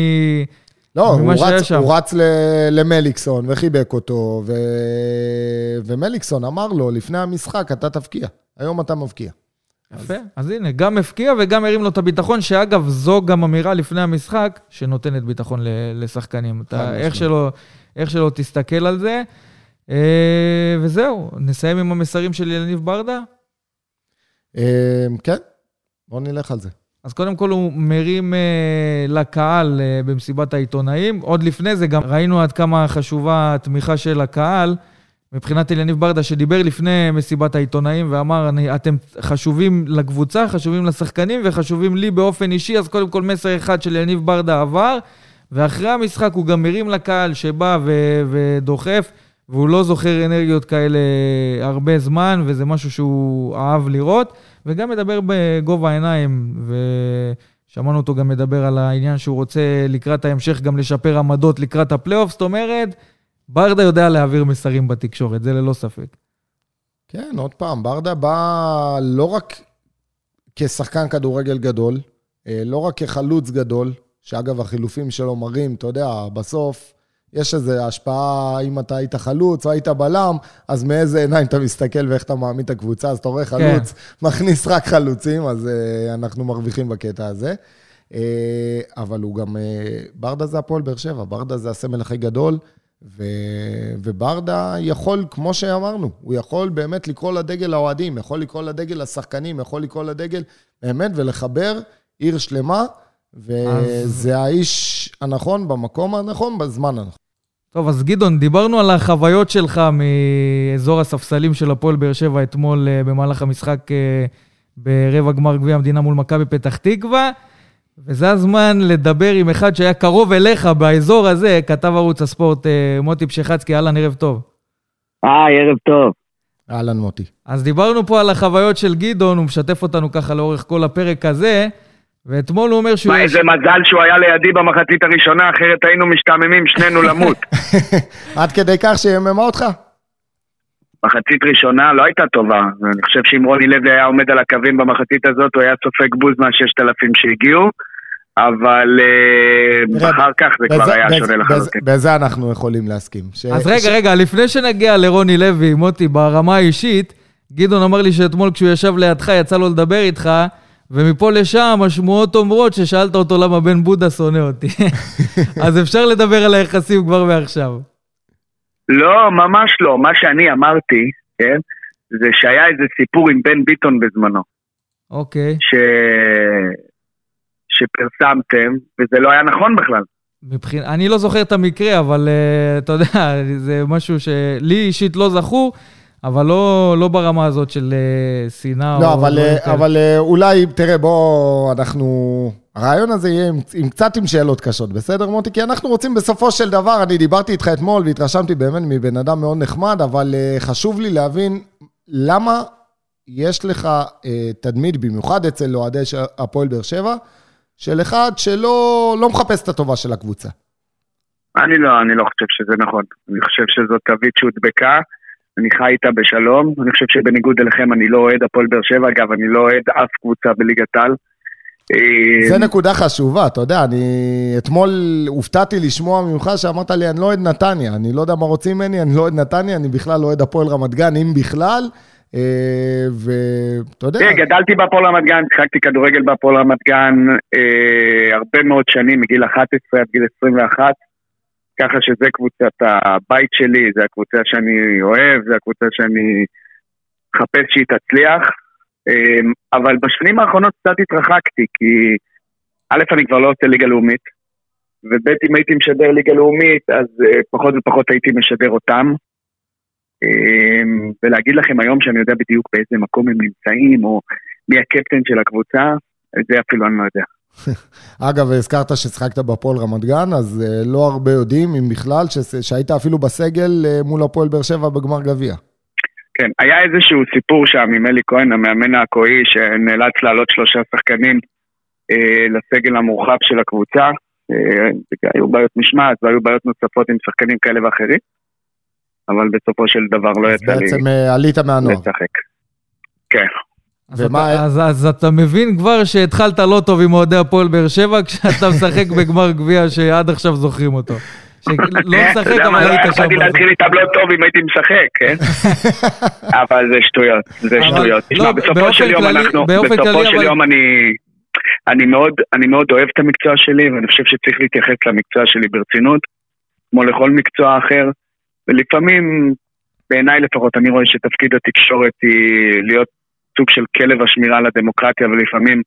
לא, הוא רץ. הוא רץ ל... למליקסון וחיבק אותו, ו... ומליקסון אמר לו, לפני המשחק, אתה תבקיע. היום אתה מבקיע. יפה, אז הנה, גם הפקיע וגם הרים לו את הביטחון, שאגב, זו גם אמירה לפני המשחק, שנותנת ביטחון ל- לשחקנים. אתה. איך שלא, איך שלא תסתכל על זה. אה, וזהו, נסיים עם המסרים של יניב ברדה. אה, כן, בוא נלך על זה. אז קודם כל הוא מרים אה, לקהל אה, במסיבת העיתונאים. עוד לפני זה גם ראינו עד כמה חשובה התמיכה של הקהל. מבחינת אליניב ברדה, שדיבר לפני מסיבת העיתונאים ואמר, אני, אתם חשובים לקבוצה, חשובים לשחקנים וחשובים לי באופן אישי, אז קודם כל מסר אחד של אליניב ברדה עבר, ואחרי המשחק הוא גם מרים לקהל שבא ו- ודוחף, והוא לא זוכר אנרגיות כאלה הרבה זמן, וזה משהו שהוא אהב לראות, וגם מדבר בגובה העיניים, ושמענו אותו גם מדבר על העניין שהוא רוצה לקראת ההמשך גם לשפר עמדות לקראת הפלייאוף, זאת אומרת, ברדה יודע להעביר מסרים בתקשורת, זה ללא ספק. כן, עוד פעם, ברדה בא לא רק כשחקן כדורגל גדול, אה, לא רק כחלוץ גדול, שאגב, החילופים שלו מראים, אתה יודע, בסוף יש איזו השפעה, אם אתה היית חלוץ או היית בלם, אז מאיזה עיניים אתה מסתכל ואיך אתה מעמיד את הקבוצה, אז אתה רואה חלוץ, מכניס רק חלוצים, אז uh, אנחנו מרוויחים בקטע הזה. Uh, אבל הוא גם, uh, ברדה זה הפועל באר שבע, ברדה זה הסמל הכי גדול, ו... וברדה יכול, כמו שאמרנו, הוא יכול באמת לקרוא לדגל לאוהדים, יכול לקרוא לדגל לשחקנים, יכול לקרוא לדגל באמת ולחבר עיר שלמה, וזה האיש הנכון במקום הנכון, בזמן הנכון. טוב, אז גדעון, דיברנו על החוויות שלך מאזור הספסלים של הפועל באר שבע אתמול אה, במהלך המשחק אה, ברבע גמר גביע המדינה מול מכבי פתח תקווה, וזה הזמן לדבר עם אחד שהיה קרוב אליך באזור הזה, כתב ערוץ הספורט אה, מוטי פשחצקי, אהלן, ערב טוב. היי, ערב טוב. אהלן מוטי. אז דיברנו פה על החוויות של גדעון, הוא משתף אותנו ככה לאורך כל הפרק הזה, ואתמול הוא אומר שהוא... מה, איזה מזל שהוא היה לידי במחצית הראשונה, אחרת היינו משתעממים שנינו למות. עד כדי כך שיממה אותך? מחצית ראשונה לא הייתה טובה. אני חושב שאם רוני לוי היה עומד על הקווים במחצית הזאת, הוא היה סופג בוז מהששת אלפים שהגיעו, אבל אה, אחר כך זה כבר היה שונה לחלוטין. בזה אנחנו יכולים להסכים. אז רגע, רגע, לפני שנגיע לרוני לוי, מוטי, ברמה האישית, גדעון אמר לי שאתמול כשהוא ישב לידך יצא לו לדבר איתך, ומפה לשם השמועות אומרות ששאלת אותו למה בן בודה שונא אותי. אז אפשר לדבר על היחסים כבר מעכשיו. לא, ממש לא. מה שאני אמרתי, כן, זה שהיה איזה סיפור עם בן ביטון בזמנו, אוקיי. ש... שפרסמתם, וזה לא היה נכון בכלל. מבחינ... אני לא זוכר את המקרה, אבל uh, אתה יודע, זה משהו שלי אישית לא זכור, אבל לא, לא ברמה הזאת של uh, שנאה לא, או... אבל, אה, כאלה. אבל אה, אולי, תראה, בוא, אנחנו... הרעיון הזה יהיה עם, עם קצת עם שאלות קשות, בסדר, מוטי? כי אנחנו רוצים בסופו של דבר, אני דיברתי איתך אתמול והתרשמתי באמת מבן אדם מאוד נחמד, אבל uh, חשוב לי להבין למה יש לך uh, תדמית, במיוחד אצל אוהדי הפועל באר שבע, של אחד שלא לא מחפש את הטובה של הקבוצה. אני לא, אני לא חושב שזה נכון. אני חושב שזאת תווית שהודבקה, אני חי איתה בשלום. אני חושב שבניגוד אליכם אני לא אוהד הפועל באר שבע, אגב, אני לא אוהד אף קבוצה בליגת העל. זה נקודה חשובה, אתה יודע, אני אתמול הופתעתי לשמוע ממך שאמרת לי, אני לא אוהד נתניה, אני לא יודע מה רוצים ממני, אני לא אוהד נתניה, אני בכלל לא אוהד הפועל רמת גן, אם בכלל, ואתה יודע... תראה, גדלתי בהפועל רמת גן, שיחקתי כדורגל בהפועל רמת גן אה, הרבה מאוד שנים, מגיל 11 עד גיל 21, ככה שזה קבוצת הבית שלי, זה הקבוצה שאני אוהב, זה הקבוצה שאני מחפש שהיא תצליח, אה, אבל בשנים האחרונות קצת התרחקתי, כי א', אני כבר לא עושה ליגה לאומית, וב', אם הייתי משדר ליגה לאומית, אז אה, פחות ופחות הייתי משדר אותם. אמ, ולהגיד לכם היום שאני יודע בדיוק באיזה מקום הם נמצאים, או מי הקפטן של הקבוצה, את זה אפילו אני לא יודע. אגב, הזכרת ששיחקת בהפועל רמת גן, אז אה, לא הרבה יודעים, אם בכלל, שהיית אפילו בסגל אה, מול הפועל באר שבע בגמר גביע. כן, היה איזשהו סיפור שם עם אלי כהן, המאמן העכואי, שנאלץ להעלות שלושה שחקנים אה, לסגל המורחב של הקבוצה. אה, היו בעיות משמעת והיו בעיות נוספות עם שחקנים כאלה ואחרים, אבל בסופו של דבר לא אז יצא לי בעצם אה, עלית מהנוער. לשחק. כן. אז, ומה- אתה, אז, אז אתה מבין כבר שהתחלת לא טוב עם אוהדי הפועל באר שבע, כשאתה משחק בגמר גביע שעד עכשיו זוכרים אותו. שלא אתה משחק, יודע אבל מה, לא היית שם. יכולתי. להתחיל איתם לא טוב אם הייתי משחק, כן? אבל זה שטויות, זה שטויות. לא, תשמע, בסופו של יום אנחנו, בסופו של יום אני... אני מאוד, אני מאוד אוהב את המקצוע שלי, ואני חושב שצריך להתייחס למקצוע שלי ברצינות, כמו לכל מקצוע אחר, ולפעמים, בעיניי לפחות, אני רואה שתפקיד התקשורת היא להיות סוג של כלב השמירה לדמוקרטיה, ולפעמים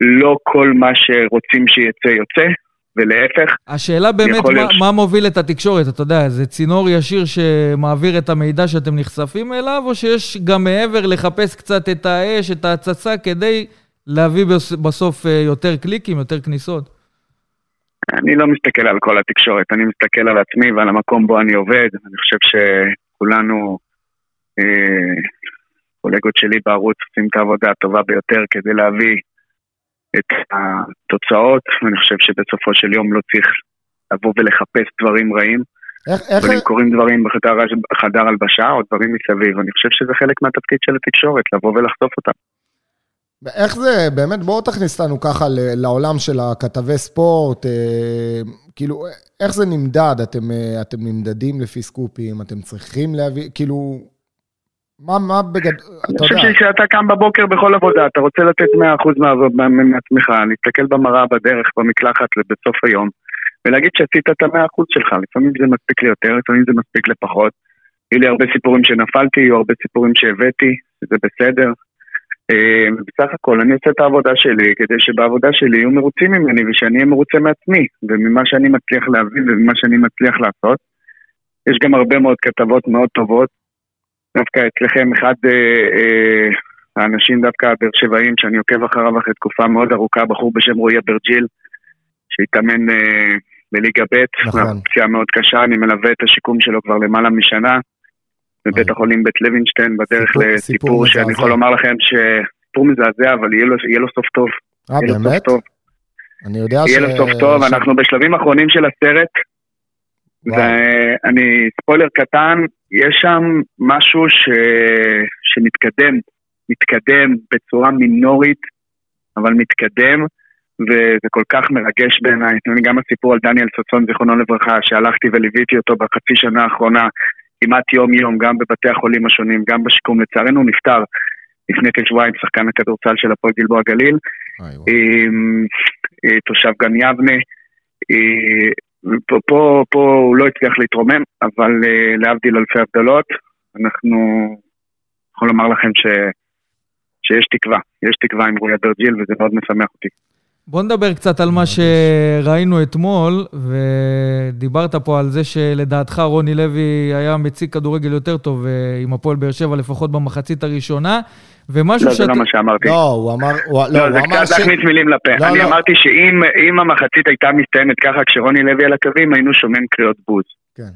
לא כל מה שרוצים שיצא יוצא, ולהפך. השאלה באמת, מה, להיות מה מוביל את התקשורת? אתה יודע, זה צינור ישיר שמעביר את המידע שאתם נחשפים אליו, או שיש גם מעבר לחפש קצת את האש, את ההצצה, כדי להביא בס- בסוף אה, יותר קליקים, יותר כניסות? אני לא מסתכל על כל התקשורת, אני מסתכל על עצמי ועל המקום בו אני עובד. אני חושב שכולנו, אה, קולגות שלי בערוץ, עושים את העבודה הטובה ביותר כדי להביא את התוצאות, ואני חושב שבסופו של יום לא צריך לבוא ולחפש דברים רעים. איך, איך, אבל אם קורים דברים בחדר, בחדר הלבשה או דברים מסביב, אני חושב שזה חלק מהתפקיד של התקשורת, לבוא ולחשוף אותם. איך זה, באמת, בואו תכניס אותנו ככה לעולם של הכתבי ספורט, אה, כאילו, איך זה נמדד? אתם, אה, אתם נמדדים לפי סקופים, אתם צריכים להביא, כאילו, מה, מה בגד... אני אתה חושב יודע, שכשאתה קם בבוקר בכל עבודה, אתה רוצה לתת 100% מה- מה- מעצמך, להסתכל במראה בדרך, במקלחת בסוף היום, ולהגיד שעשית את ה-100% שלך. לפעמים זה מספיק לי יותר, לפעמים זה מספיק לפחות. היו לי הרבה סיפורים שנפלתי, היו הרבה סיפורים שהבאתי, זה בסדר. אה, בסך הכל אני עושה את העבודה שלי כדי שבעבודה שלי יהיו מרוצים ממני ושאני אהיה מרוצה מעצמי וממה שאני מצליח להבין וממה שאני מצליח לעשות. יש גם הרבה מאוד כתבות מאוד טובות. דווקא אצלכם אחד אה, אה, האנשים דווקא הבאר שבעים שאני עוקב אחריו אחרי תקופה מאוד ארוכה, בחור בשם רועי אברג'יל, שהתאמן אה, בליגה ב', נכון. פציעה מאוד קשה, אני מלווה את השיקום שלו כבר למעלה משנה. בבית החולים בית לוינשטיין, בדרך סיפור- סיפור לסיפור שאני מזעזע. יכול לומר לכם שסיפור מזעזע, אבל יהיה לו, יהיה לו סוף טוב. אה, באמת? טוב. אני יודע ש... יהיה לו סוף טוב, ש- אנחנו בשלבים אחרונים של הסרט. ואני, ספוילר קטן, יש שם משהו ש... שמתקדם, מתקדם בצורה מינורית, אבל מתקדם, וזה כל כך מרגש בעיניי. גם הסיפור על דניאל סוצון, זיכרונו לברכה, שהלכתי וליוויתי אותו בחצי שנה האחרונה, כמעט יום-יום, גם בבתי החולים השונים, גם בשיקום. לצערנו הוא נפטר לפני כשבועיים, שחקן הכדורסל של הפועל גלבוע גליל, אה, תושב גן יבנה. אה, פה, פה, פה הוא לא הצליח להתרומם, אבל אה, להבדיל אלפי הבדלות, אנחנו יכול לומר לכם ש, שיש תקווה, יש תקווה עם רועי אברג'יל וזה מאוד משמח אותי. בוא נדבר קצת על מה שראינו אתמול, ודיברת פה על זה שלדעתך רוני לוי היה מציג כדורגל יותר טוב אה, עם הפועל באר שבע, לפחות במחצית הראשונה, ומשהו לא, שאת... לא, זה לא מה שאמרתי. לא, הוא אמר... הוא, לא, לא, זה קצת להכניס מילים לפה. לא, אני לא. אמרתי שאם המחצית הייתה מסתיימת ככה כשרוני לוי על הקווים, היינו שומעים קריאות בוז. כן.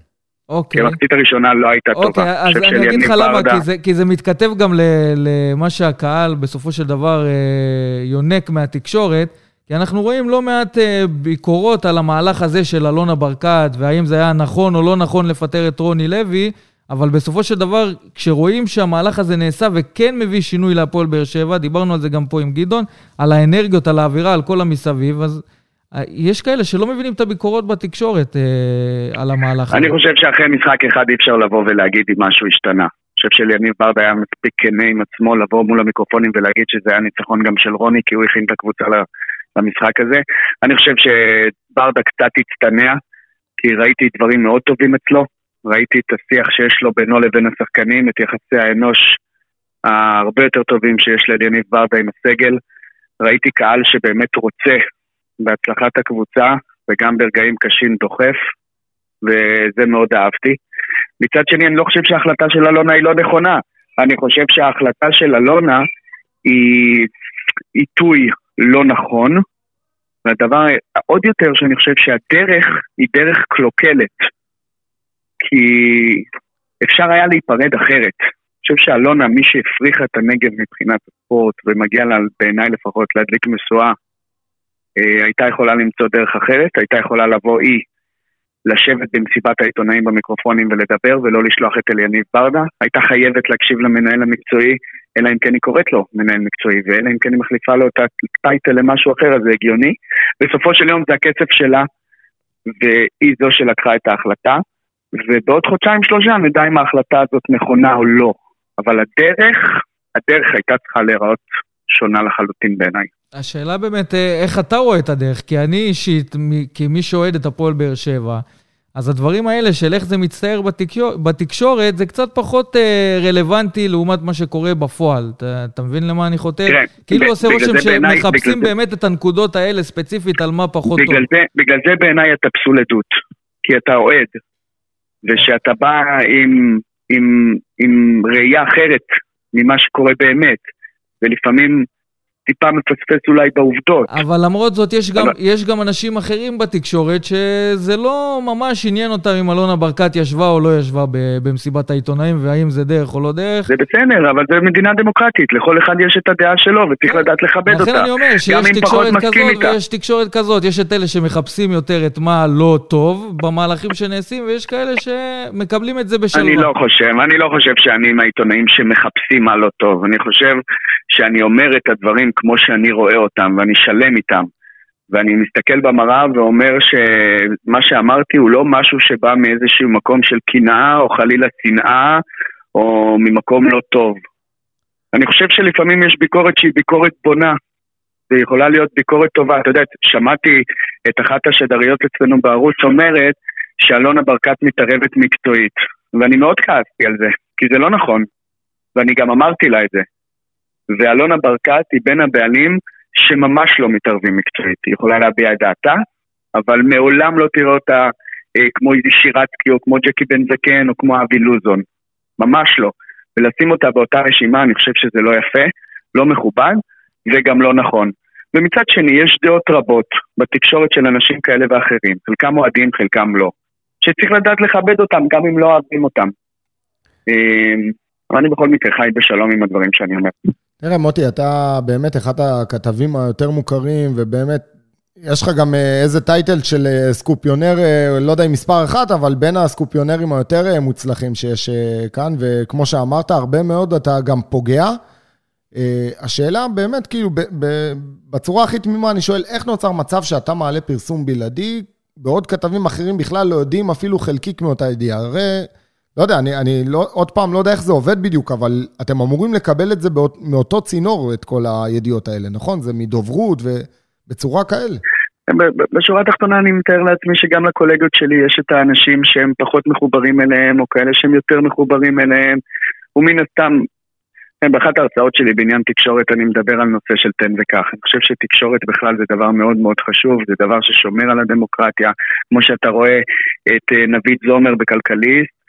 אוקיי. כי המחצית הראשונה לא הייתה אוקיי, טובה. אז אני אגיד לך למה, כי זה, כי זה מתכתב גם למה שהקהל בסופו של דבר אה, יונק מהתקשורת. כי אנחנו רואים לא מעט uh, ביקורות על המהלך הזה של אלונה ברקת, והאם זה היה נכון או לא נכון לפטר את רוני לוי, אבל בסופו של דבר, כשרואים שהמהלך הזה נעשה וכן מביא שינוי להפועל באר שבע, דיברנו על זה גם פה עם גדעון, על האנרגיות, על האווירה, על כל המסביב, אז uh, יש כאלה שלא מבינים את הביקורות בתקשורת uh, על המהלך. אני חושב שאחרי משחק אחד אי אפשר לבוא ולהגיד אם משהו השתנה. אני חושב שליניב ברדה היה מספיק כנה עם עצמו לבוא מול המיקרופונים ולהגיד שזה היה ניצחון גם של רוני, כי הוא הכין את הקבוצה למשחק הזה. אני חושב שברדה קצת הצטנע, כי ראיתי דברים מאוד טובים אצלו, ראיתי את השיח שיש לו בינו לבין השחקנים, את יחסי האנוש ההרבה יותר טובים שיש ליניב ברדה עם הסגל. ראיתי קהל שבאמת רוצה בהצלחת הקבוצה, וגם ברגעים קשים דוחף, וזה מאוד אהבתי. מצד שני, אני לא חושב שההחלטה של אלונה היא לא נכונה. אני חושב שההחלטה של אלונה היא עיתוי לא נכון, והדבר עוד יותר שאני חושב שהדרך היא דרך קלוקלת, כי אפשר היה להיפרד אחרת. אני חושב שאלונה, מי שהפריחה את הנגב מבחינת הספורט ומגיע לה, בעיניי לפחות, להדליק משואה, אה, הייתה יכולה למצוא דרך אחרת, הייתה יכולה לבוא היא לשבת במסיבת העיתונאים במיקרופונים ולדבר ולא לשלוח את אליניב ברדה, הייתה חייבת להקשיב למנהל המקצועי אלא אם כן היא קוראת לו מנהל מקצועי, ואלא אם כן היא מחליפה לו את הטייטל למשהו אחר, אז זה הגיוני. בסופו של יום זה הכסף שלה, והיא זו שלקחה את ההחלטה, ובעוד חודשיים שלושה נדע אם ההחלטה הזאת נכונה או לא. אבל הדרך, הדרך הייתה צריכה להיראות שונה לחלוטין בעיניי. השאלה באמת, אה, איך אתה רואה את הדרך? כי אני אישית, כמי שאוהד את הפועל באר שבע, אז הדברים האלה של איך זה מצטייר בתקשור, בתקשורת, זה קצת פחות אה, רלוונטי לעומת מה שקורה בפועל. אתה, אתה מבין למה אני חותר? כן. כאילו עושה רושם שמחפשים באמת זה... את הנקודות האלה ספציפית על מה פחות בגלל טוב. זה, בגלל זה בעיניי אתה פסול עדות. כי אתה אוהד, ושאתה בא עם, עם, עם ראייה אחרת ממה שקורה באמת, ולפעמים טיפה מפספס אולי בעובדות. אבל למרות זאת, יש גם, אבל... יש גם אנשים אחרים בתקשורת שזה לא ממש עניין אותם אם אלונה ברקת ישבה או לא ישבה במסיבת העיתונאים, והאם זה דרך או לא דרך. זה בסדר, אבל זה מדינה דמוקרטית, לכל אחד יש את הדעה שלו וצריך לדעת לכבד אותה. לכן אני אומר שיש תקשורת כזאת ויש תקשורת כזאת. יש את אלה שמחפשים יותר את מה לא טוב במהלכים שנעשים, ויש כאלה שמקבלים את זה בשלווה. אני לא חושב, אני לא חושב שאני עם העיתונאים שמחפשים מה לא טוב. אני חושב שאני אומר את הדברים כמו שאני רואה אותם ואני שלם איתם. ואני מסתכל במראה ואומר שמה שאמרתי הוא לא משהו שבא מאיזשהו מקום של קנאה או חלילה שנאה או ממקום לא טוב. אני חושב שלפעמים יש ביקורת שהיא ביקורת בונה, ויכולה להיות ביקורת טובה. אתה יודע, שמעתי את אחת השדריות אצלנו בערוץ אומרת שאלונה ברקת מתערבת מקצועית, ואני מאוד כעסתי על זה, כי זה לא נכון, ואני גם אמרתי לה את זה. ואלונה ברקת היא בין הבעלים שממש לא מתערבים מקצועית. היא יכולה להביע את דעתה, אבל מעולם לא תראה אותה אה, כמו איזי שירצקי או כמו ג'קי בן זקן או כמו אבי לוזון. ממש לא. ולשים אותה באותה רשימה, אני חושב שזה לא יפה, לא מכובד וגם לא נכון. ומצד שני, יש דעות רבות בתקשורת של אנשים כאלה ואחרים, חלקם אוהדים, חלקם לא, שצריך לדעת לכבד אותם, גם אם לא אוהבים אותם. אה, אבל אני בכל מקרה חי בשלום עם הדברים שאני אומר. תראה, מוטי, אתה באמת אחד הכתבים היותר מוכרים, ובאמת יש לך גם אה, איזה טייטל של אה, סקופיונר, אה, לא יודע אם מספר אחת, אבל בין הסקופיונרים היותר מוצלחים שיש כאן, וכמו שאמרת, הרבה מאוד אתה גם פוגע. השאלה באמת, כאילו, בצורה הכי תמימה, אני שואל, איך נוצר מצב שאתה מעלה פרסום בלעדי, בעוד כתבים אחרים בכלל לא יודעים אפילו חלקיק מאותה ידיעה? הרי, לא יודע, אני, אני לא, עוד פעם, לא יודע איך זה עובד בדיוק, אבל אתם אמורים לקבל את זה באות, מאותו צינור, את כל הידיעות האלה, נכון? זה מדוברות ובצורה כאלה. בשורה התחתונה אני מתאר לעצמי שגם לקולגות שלי יש את האנשים שהם פחות מחוברים אליהם, או כאלה שהם יותר מחוברים אליהם, ומן הסתם, כן, באחת ההרצאות שלי בעניין תקשורת אני מדבר על נושא של תן וקח. אני חושב שתקשורת בכלל זה דבר מאוד מאוד חשוב, זה דבר ששומר על הדמוקרטיה, כמו שאתה רואה את אה, נביד זומר בכלכליסט,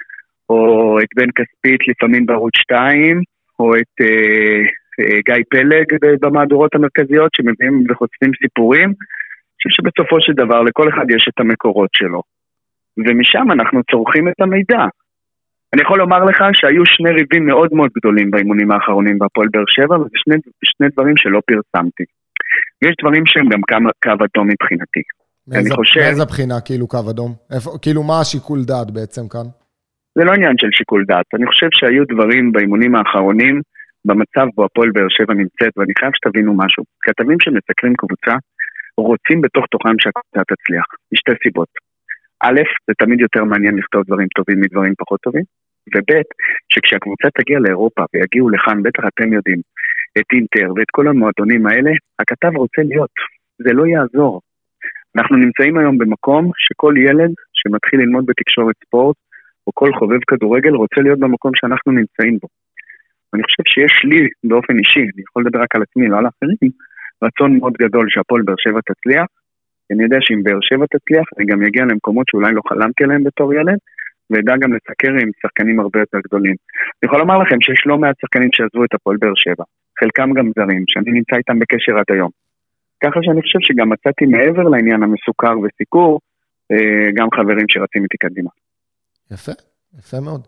או את בן כספית לפעמים בערוץ 2, או את אה, אה, גיא פלג במהדורות המרכזיות שמביאים וחושפים סיפורים. חושב שבסופו של דבר לכל אחד יש את המקורות שלו, ומשם אנחנו צורכים את המידע. אני יכול לומר לך שהיו שני ריבים מאוד מאוד גדולים באימונים האחרונים בהפועל באר שבע, וזה שני, שני דברים שלא פרסמתי. ויש דברים שהם גם קו, קו אדום מבחינתי. מאיזה, אני חושב... מאיזה בחינה כאילו קו אדום? איפה, כאילו מה השיקול דעת בעצם כאן? זה לא עניין של שיקול דעת. אני חושב שהיו דברים באימונים האחרונים, במצב בו הפועל באר שבע נמצאת, ואני חייב שתבינו משהו. כתבים שמסקרים קבוצה, רוצים בתוך תוכם שהקבוצה תצליח, משתי סיבות. א', זה תמיד יותר מעניין לכתוב דברים טובים מדברים פחות טובים, וב', שכשהקבוצה תגיע לאירופה ויגיעו לכאן, בטח אתם יודעים, את אינטר ואת כל המועדונים האלה, הכתב רוצה להיות, זה לא יעזור. אנחנו נמצאים היום במקום שכל ילד שמתחיל ללמוד בתקשורת ספורט, או כל חובב כדורגל, רוצה להיות במקום שאנחנו נמצאים בו. אני חושב שיש לי, באופן אישי, אני יכול לדבר רק על עצמי, לא על אחרים, רצון מאוד גדול שהפועל באר שבע תצליח. אני יודע שאם באר שבע תצליח, אני גם אגיע למקומות שאולי לא חלמתי עליהם בתור ילד, ואדע גם לסקר עם שחקנים הרבה יותר גדולים. אני יכול לומר לכם שיש לא מעט שחקנים שעזבו את הפועל באר שבע, חלקם גם זרים, שאני נמצא איתם בקשר עד היום. ככה שאני חושב שגם מצאתי מעבר לעניין המסוכר וסיקור, אה, גם חברים שרצים איתי קדימה. יפה, יפה מאוד.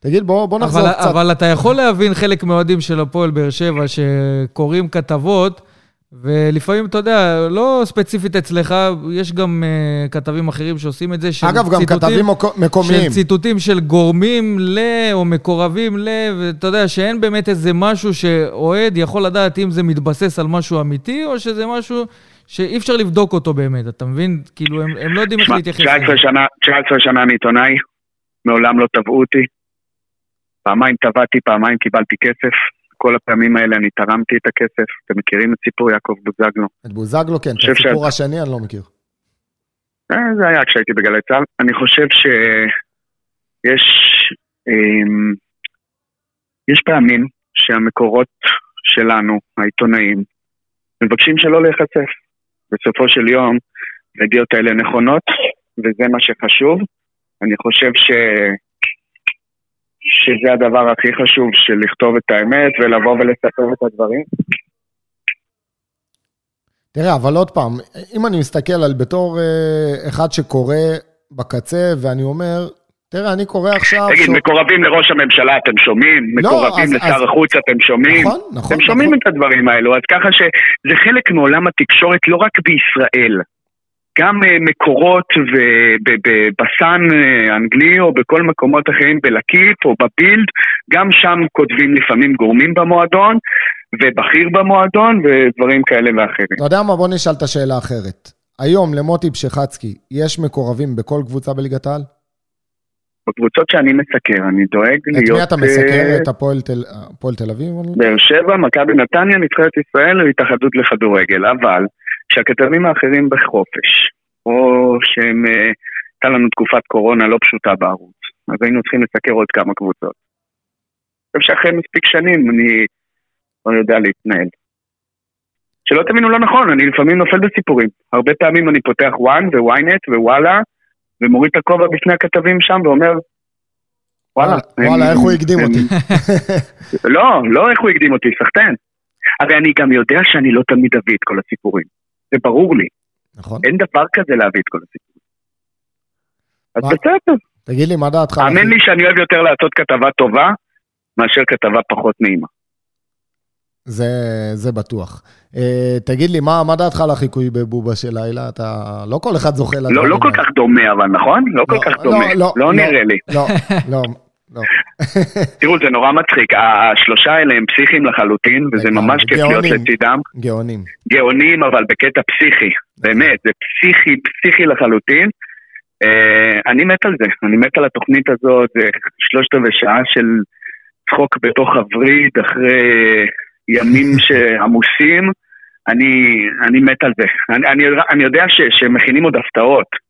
תגיד, בוא, בוא נחזור אבל, קצת. אבל אתה יכול להבין חלק מהאוהדים של הפועל באר שבע שקוראים כתבות, ולפעמים, אתה יודע, לא ספציפית אצלך, יש גם uh, כתבים אחרים שעושים את זה. אגב, גם ציטוטים, כתבים מקומיים. של ציטוטים של גורמים ל... או מקורבים ל... ואתה יודע, שאין באמת איזה משהו שאוהד יכול לדעת אם זה מתבסס על משהו אמיתי, או שזה משהו שאי אפשר לבדוק אותו באמת, אתה מבין? כאילו, הם, הם לא יודעים איך להתייחס לזה. 19 שנה, 19 שנה אני עיתונאי, מעולם לא תבעו אותי. פעמיים תבעתי, פעמיים קיבלתי כסף. כל הפעמים האלה אני תרמתי את הכסף. אתם מכירים את סיפור יעקב בוזגלו? את בוזגלו, כן. את הסיפור שאת... השני אני לא מכיר. אה, זה היה כשהייתי בגלי צה"ל. אני חושב שיש אמ, יש פעמים שהמקורות שלנו, העיתונאים, מבקשים שלא להיחשף. בסופו של יום, הידיעות האלה נכונות, וזה מה שחשוב. אני חושב ש... שזה הדבר הכי חשוב, של לכתוב את האמת ולבוא ולספר את הדברים. תראה, אבל עוד פעם, אם אני מסתכל על בתור אה, אחד שקורא בקצה, ואני אומר, תראה, אני קורא עכשיו... תגיד, ש... מקורבים לראש הממשלה אתם שומעים? לא, מקורבים אז, לשר אז... החוץ אתם שומעים? נכון, נכון. אתם שומעים נכון. את הדברים האלו, אז ככה שזה חלק מעולם התקשורת לא רק בישראל. גם אה, מקורות ובבסן אה, אנגלי או בכל מקומות אחרים בלקיט או בבילד, גם שם כותבים לפעמים גורמים במועדון ובכיר במועדון ודברים כאלה ואחרים. אתה יודע מה? בוא נשאל את השאלה האחרת. היום למוטי פשחצקי יש מקורבים בכל קבוצה בליגת העל? בקבוצות שאני מסקר, אני דואג את להיות... את מי אתה מסקר? אה, את הפועל תל, תל אביב? באר שבע, מכבי נתניה, נבחרת ישראל והתאחדות לכדורגל, אבל כשהכתבים האחרים בחופש, או שהם, אה, הייתה לנו תקופת קורונה לא פשוטה בערוץ, אז היינו צריכים לסקר עוד כמה קבוצות. אני חושב שאחרי מספיק שנים אני לא יודע להתנהל. שלא תבינו לא נכון, אני לפעמים נופל בסיפורים. הרבה פעמים אני פותח וואן וויינט ווואלה, ומוריד את הכובע בפני הכתבים שם ואומר, וואלה. וואלה, איך הוא הקדים אותי. לא, לא איך הוא הקדים אותי, סחטיין. הרי אני גם יודע שאני לא תמיד אביא את כל הסיפורים. זה ברור לי. נכון. אין דבר כזה להביא את כל הסיפורים. אז בסדר. תגיד לי, מה דעתך? האמן לי שאני אוהב יותר לעשות כתבה טובה מאשר כתבה פחות נעימה. זה, זה בטוח. אה, תגיד לי, מה, מה דעתך על החיקוי בבובה של לילה? אתה... לא כל אחד זוכה לדברים לא, לא כל כך דומה, אבל נכון? לא כל כך דומה. לא נראה לי. לא, לא. לא. תראו, זה נורא מצחיק, השלושה האלה הם פסיכיים לחלוטין, וזה ממש כיף להיות לצידם. גאונים. גאונים, אבל בקטע פסיכי, באמת, זה פסיכי, פסיכי לחלוטין. Uh, אני מת על זה, אני מת על התוכנית הזאת, זה שלושת רבעי שעה של צחוק בתוך הווריד אחרי ימים עמוסים, אני, אני מת על זה. אני, אני, אני יודע ש, שמכינים עוד הפתעות.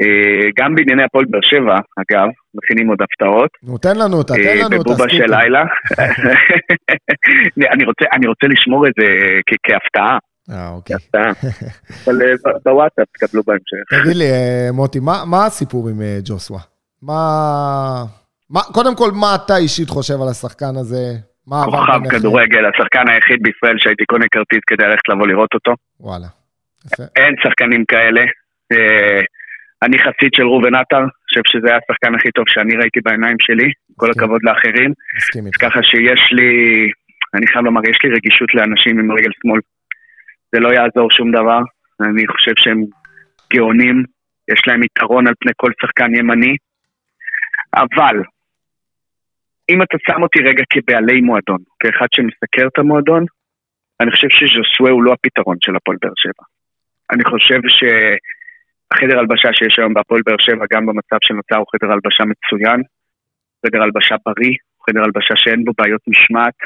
אה, גם בענייני הפועל באר שבע, אגב, מכינים עוד הפתעות. נו, תן לנו אותה, תן לנו אותה. בבובה של לילה. אני, רוצה, אני רוצה לשמור את זה כהפתעה. אה, אוקיי. אבל אה, בוואטסאפ תקבלו בהמשך. תגיד לי, אה, מוטי, מה הסיפור עם ג'וסווה? מה... קודם כל, מה אתה אישית חושב על השחקן הזה? כוכב כדורגל, השחקן היחיד בישראל שהייתי קונה כרטיס כדי ללכת לבוא לראות אותו. וואלה. אין שחקנים כאלה. אני חסיד של ראובן עטר, חושב שזה היה השחקן הכי טוב שאני ראיתי בעיניים שלי, כל הכבוד לאחרים. מסכים איתך. ככה שיש לי, אני חייב לומר, יש לי רגישות לאנשים עם רגל שמאל. זה לא יעזור שום דבר, אני חושב שהם גאונים, יש להם יתרון על פני כל שחקן ימני, אבל אם אתה שם אותי רגע כבעלי מועדון, כאחד שמסקר את המועדון, אני חושב שז'וסווה הוא לא הפתרון של הפועל באר שבע. אני חושב שהחדר הלבשה שיש היום בהפועל באר שבע, גם במצב שנוצר, הוא חדר הלבשה מצוין, חדר הלבשה בריא, חדר הלבשה שאין בו בעיות משמעת,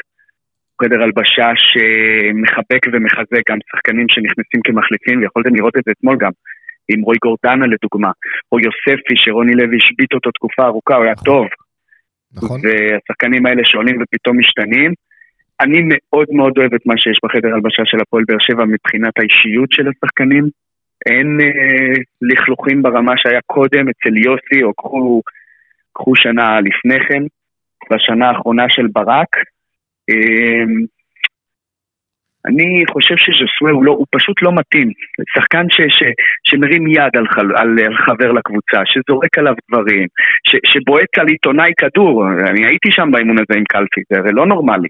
חדר הלבשה שמחבק ומחזק גם שחקנים שנכנסים כמחליפים, ויכולתם לראות את זה אתמול גם, עם רוי גורדנה לדוגמה, או יוספי שרוני לוי השבית אותו תקופה ארוכה, הוא היה נכון. טוב. נכון. והשחקנים האלה שעולים ופתאום משתנים. אני מאוד מאוד אוהב את מה שיש בחדר הלבשה של הפועל באר שבע מבחינת האישיות של השחקנים. אין אה, לכלוכים ברמה שהיה קודם אצל יוסי, או קחו, קחו שנה לפני כן, בשנה האחרונה של ברק. אה, אני חושב שז'וסווה הוא, לא, הוא פשוט לא מתאים. שחקן ש, ש, שמרים יד על, על, על חבר לקבוצה, שזורק עליו דברים, ש, שבועט על עיתונאי כדור. אני הייתי שם באימון הזה עם קלפי, זה הרי לא נורמלי.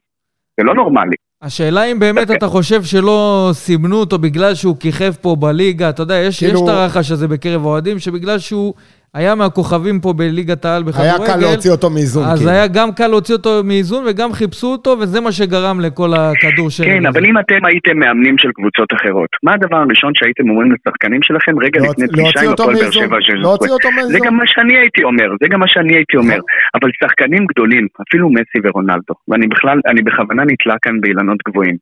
זה לא נורמלי. השאלה אם באמת אתה חושב שלא סימנו אותו בגלל שהוא כיכב פה בליגה, אתה יודע, יש, כאילו... יש את הרחש הזה בקרב אוהדים, שבגלל שהוא היה מהכוכבים פה בליגת העל בכדורגל. היה קל להוציא אותו מאיזון. אז כאילו. היה גם קל להוציא אותו מאיזון וגם חיפשו אותו, וזה מה שגרם לכל הכדור שלו. כן, אבל אם אתם הייתם מאמנים של קבוצות אחרות, מה הדבר הראשון שהייתם אומרים לשחקנים שלכם רגע לא, לפני פגישה עם הפועל באר שבע של להוציא אותו מאיזון. זה גם מה שאני הייתי אומר, זה גם מה שאני הייתי אומר. אבל שחקנים גדולים, אפילו מסי ורונלדו, ואני בכלל, אני בכוונה נתלה כאן באילנות גבוהים,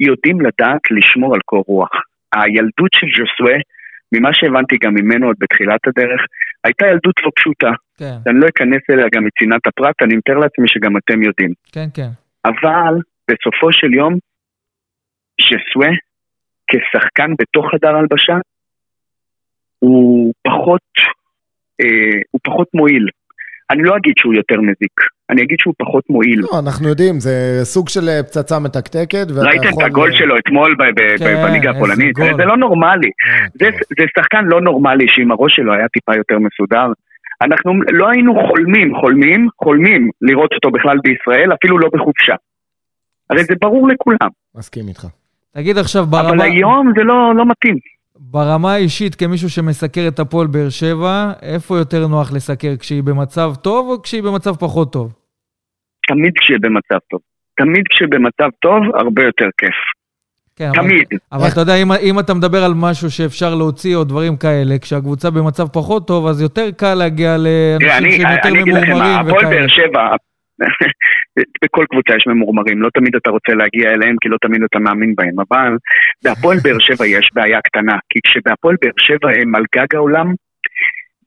יודעים לדעת לשמור על קור רוח. הילדות של ז'וסווה ממה שהבנתי גם ממנו עוד בתחילת הדרך, הייתה ילדות לא פשוטה. כן. אני לא אכנס אליה גם מצנעת הפרט, אני מתאר לעצמי שגם אתם יודעים. כן, כן. אבל בסופו של יום, שסווה, כשחקן בתוך חדר הלבשה, הוא פחות, אה, הוא פחות מועיל. אני לא אגיד שהוא יותר מזיק, אני אגיד שהוא פחות מועיל. לא, אנחנו יודעים, זה סוג של אה, פצצה מתקתקת. ראיתם. את הגול שלו אתמול כן, בליגה הפולנית? זה לא נורמלי. כן, זה, זה שחקן לא נורמלי שאם הראש שלו היה טיפה יותר מסודר. אנחנו לא היינו חולמים, חולמים, חולמים לראות אותו בכלל בישראל, אפילו לא בחופשה. הרי זה ברור לכולם. מסכים איתך. תגיד עכשיו ברמה... אבל היום זה לא, לא מתאים. ברמה האישית, כמישהו שמסקר את הפועל באר שבע, איפה יותר נוח לסקר? כשהיא במצב טוב או כשהיא במצב פחות טוב? תמיד כשהיא במצב טוב. תמיד כשהיא במצב טוב, הרבה יותר כיף. כן, תמיד. אבל, אבל אתה יודע, אם, אם אתה מדבר על משהו שאפשר להוציא או דברים כאלה, כשהקבוצה במצב פחות טוב, אז יותר קל להגיע לאנשים שהם יותר ממורמרים וכאלה. הפועל באר שבע, בכל קבוצה יש ממורמרים, לא תמיד אתה רוצה להגיע אליהם, כי לא תמיד אתה מאמין בהם, אבל בהפועל באר שבע יש בעיה קטנה, כי כשבהפועל באר שבע הם על גג העולם,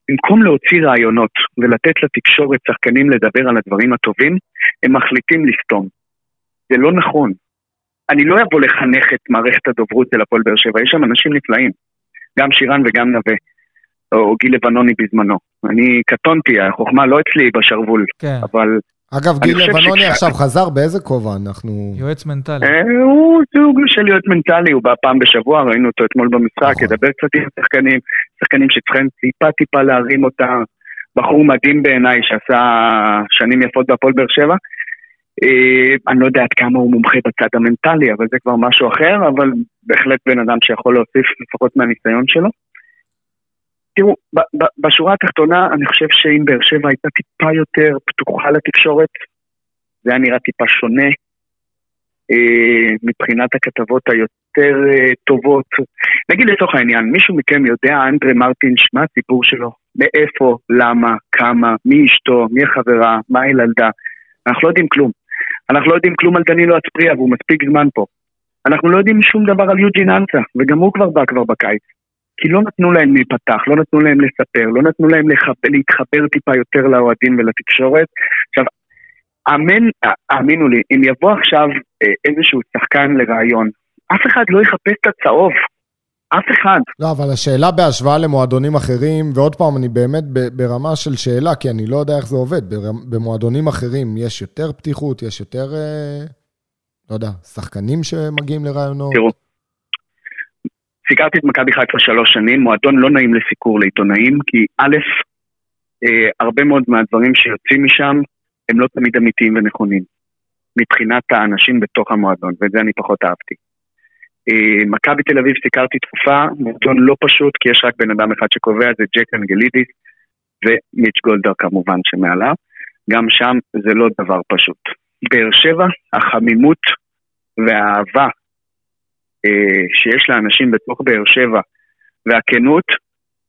במקום להוציא רעיונות ולתת לתקשורת שחקנים לדבר על הדברים הטובים, הם מחליטים לסתום. זה לא נכון. אני לא אבוא לחנך את מערכת הדוברות של הפועל באר שבע, יש שם אנשים נפלאים. גם שירן וגם נווה. או גיל לבנוני בזמנו. אני קטונתי, החוכמה לא אצלי בשרוול, כן. אבל אגב, גיל לבנוני. עכשיו חזר, באיזה כובע אנחנו... יועץ מנטלי. אה, הוא סוג של יועץ מנטלי, הוא בא פעם בשבוע, ראינו אותו אתמול במשחק, נכון. ידבר קצת עם שחקנים, שחקנים שצריכים טיפה טיפה להרים אותה. בחור מדהים בעיניי, שעשה שנים יפות בהפועל באר שבע. אה, אני לא יודע עד כמה הוא מומחה בצד המנטלי, אבל זה כבר משהו אחר, אבל בהחלט בן אדם שיכול להוסיף לפחות מהניסיון שלו. תראו, בשורה התחתונה, אני חושב שאם באר שבע הייתה טיפה יותר פתוחה לתקשורת, זה היה נראה טיפה שונה אה, מבחינת הכתבות היותר אה, טובות. נגיד לצורך העניין, מישהו מכם יודע, אנדרי מרטינש, מה הסיפור שלו? מאיפה, למה, כמה, מי אשתו, מי החברה, מה הילדה? אנחנו לא יודעים כלום. אנחנו לא יודעים כלום על דנילו אצפריה, והוא מספיק זמן פה. אנחנו לא יודעים שום דבר על יוג'ין אנסה, וגם הוא כבר בא כבר בקיץ. כי לא נתנו להם להיפתח, לא נתנו להם לספר, לא נתנו להם לחבר, להתחבר טיפה יותר לאוהדים ולתקשורת. עכשיו, אמן, האמינו לי, אם יבוא עכשיו אה, איזשהו שחקן לרעיון, אף אחד לא יחפש את הצהוב. אף אחד. לא, אבל השאלה בהשוואה למועדונים אחרים, ועוד פעם, אני באמת ברמה של שאלה, כי אני לא יודע איך זה עובד. במועדונים אחרים יש יותר פתיחות, יש יותר, אה, לא יודע, שחקנים שמגיעים לרעיונות? תראו, סיקרתי את מכבי חיפה שלוש שנים, מועדון לא נעים לסיקור לעיתונאים, כי א', אה, הרבה מאוד מהדברים שיוצאים משם, הם לא תמיד אמיתיים ונכונים, מבחינת האנשים בתוך המועדון, ואת זה אני פחות אהבתי. אה, מכבי תל אביב סיקרתי תקופה, מועדון לא פשוט, כי יש רק בן אדם אחד שקובע, זה ג'ק אנגלידיס ומיץ' גולדר כמובן שמעליו. גם שם זה לא דבר פשוט. באר שבע, החמימות והאהבה אה, שיש לאנשים בתוך באר שבע, והכנות,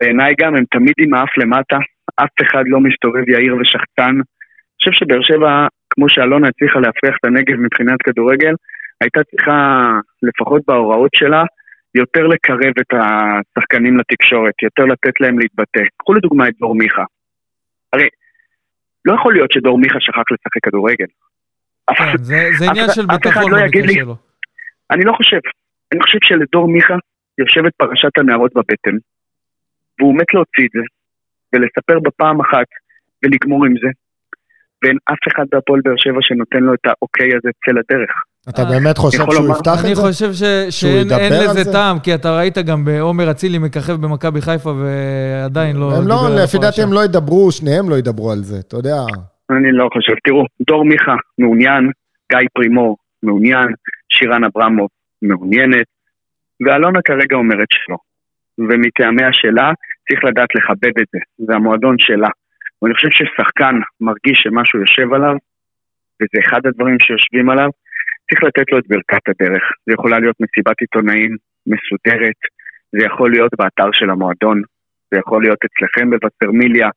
בעיניי גם הם תמיד עם האף למטה, אף אחד לא מסתובב יאיר ושחצן. אני חושב שבאר שבע, כמו שאלונה הצליחה להפריח את הנגב מבחינת כדורגל, הייתה צריכה, לפחות בהוראות שלה, יותר לקרב את השחקנים לתקשורת, יותר לתת להם להתבטא. קחו לדוגמה את דור מיכה. הרי, לא יכול להיות שדור מיכה שכח לשחק כדורגל. כן, זה, זה עניין של ביטחון לא במקרה שלו. אני לא חושב. אני חושב שלדור מיכה יושבת פרשת הנערות בבטן, והוא מת להוציא את זה, ולספר בפעם אחת, ולגמור עם זה. ואין אף אחד בהפועל באר שבע שנותן לו את האוקיי הזה צא לדרך. אתה באמת חושב שהוא יפתח את זה? אני חושב שאין לזה טעם, כי אתה ראית גם בעומר אצילי מככב במכבי חיפה ועדיין לא... הם לא, לפי דעתי הם לא ידברו, שניהם לא ידברו על זה, אתה יודע. אני לא חושב. תראו, דור מיכה מעוניין, גיא פרימור מעוניין, שירן אברמוב מעוניינת, ואלונה כרגע אומרת שלא. ומטעמיה שלה, צריך לדעת לכבד את זה, זה המועדון שלה. ואני חושב ששחקן מרגיש שמשהו יושב עליו, וזה אחד הדברים שיושבים עליו, צריך לתת לו את ברכת הדרך. זה יכולה להיות מסיבת עיתונאים מסודרת, זה יכול להיות באתר של המועדון, זה יכול להיות אצלכם בווסרמיליה,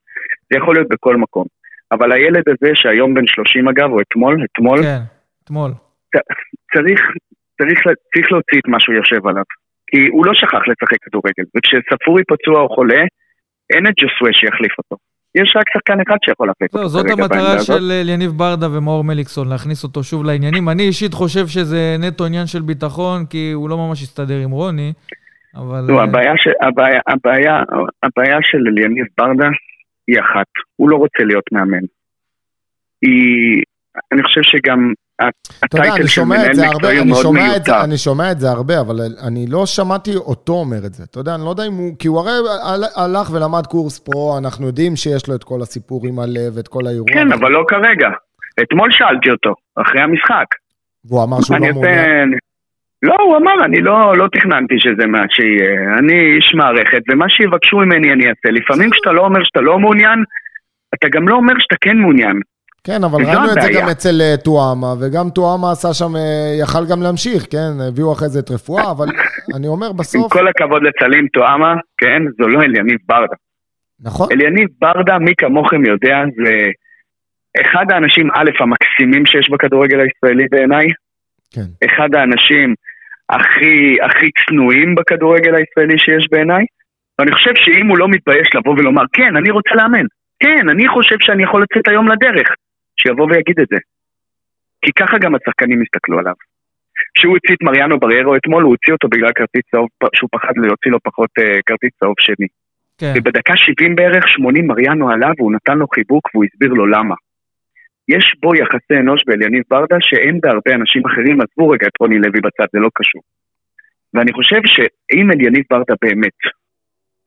זה יכול להיות בכל מקום. אבל הילד הזה, שהיום בן 30 אגב, או אתמול, אתמול, כן, אתמול. צריך, צריך, צריך להוציא את מה שהוא יושב עליו. כי הוא לא שכח לשחק כדורגל, וכשספורי פצוע או חולה, אין את ג'וסווה שיחליף אותו. יש רק שחקן אחד שיכול להחליף אותו. זאת המטרה של יניב ברדה ומאור מליקסון, להכניס אותו שוב לעניינים. אני אישית חושב שזה נטו עניין של ביטחון, כי הוא לא ממש הסתדר עם רוני, אבל... לא, הבעיה, ש... הבעיה, הבעיה, הבעיה של יניב ברדה היא אחת, הוא לא רוצה להיות מאמן. היא... אני חושב שגם אתה יודע, אני שומע את זה הרבה, אני שומע את זה, אני שומע את זה הרבה, אבל אני לא שמעתי אותו אומר את זה. אתה יודע, אני לא יודע אם הוא... כי הוא הרי הלך ולמד קורס פרו, אנחנו יודעים שיש לו את כל הסיפור עם הלב, את כל האירוע. כן, אבל לא כרגע. אתמול שאלתי אותו, אחרי המשחק. והוא אמר שהוא לא מעוניין. לא, הוא אמר, אני לא, לא תכננתי שזה מה שיהיה. אני איש מערכת, ומה שיבקשו ממני אני אעשה. לפעמים כשאתה לא אומר שאתה לא מעוניין, אתה גם לא אומר שאתה כן מעוניין. כן, אבל ראינו את זה גם אצל אה, טואמה, וגם טואמה עשה שם, אה, יכל גם להמשיך, כן? הביאו אחרי זה את רפואה, אבל אני אומר בסוף... עם כל הכבוד לצלים טואמה, כן? זו לא אליניב ברדה. נכון. אליניב ברדה, מי כמוכם יודע, זה אחד האנשים, א', המקסימים שיש בכדורגל הישראלי בעיניי. כן. אחד האנשים הכי, הכי צנועים בכדורגל הישראלי שיש בעיניי. ואני חושב שאם הוא לא מתבייש לבוא ולומר, כן, אני רוצה לאמן. כן, אני חושב שאני יכול לצאת היום לדרך. שיבוא ויגיד את זה. כי ככה גם השחקנים הסתכלו עליו. כשהוא הוציא את מריאנו בריירו אתמול, הוא הוציא אותו בגלל כרטיס צהוב, שהוא פחד להוציא לו פחות uh, כרטיס צהוב שני. כן. ובדקה 70 בערך, 80 מריאנו עליו, והוא נתן לו חיבוק והוא הסביר לו למה. יש בו יחסי אנוש באליניב ברדה שאין בהרבה אנשים אחרים, עזבו רגע את רוני לוי בצד, זה לא קשור. ואני חושב שאם אליניב ברדה באמת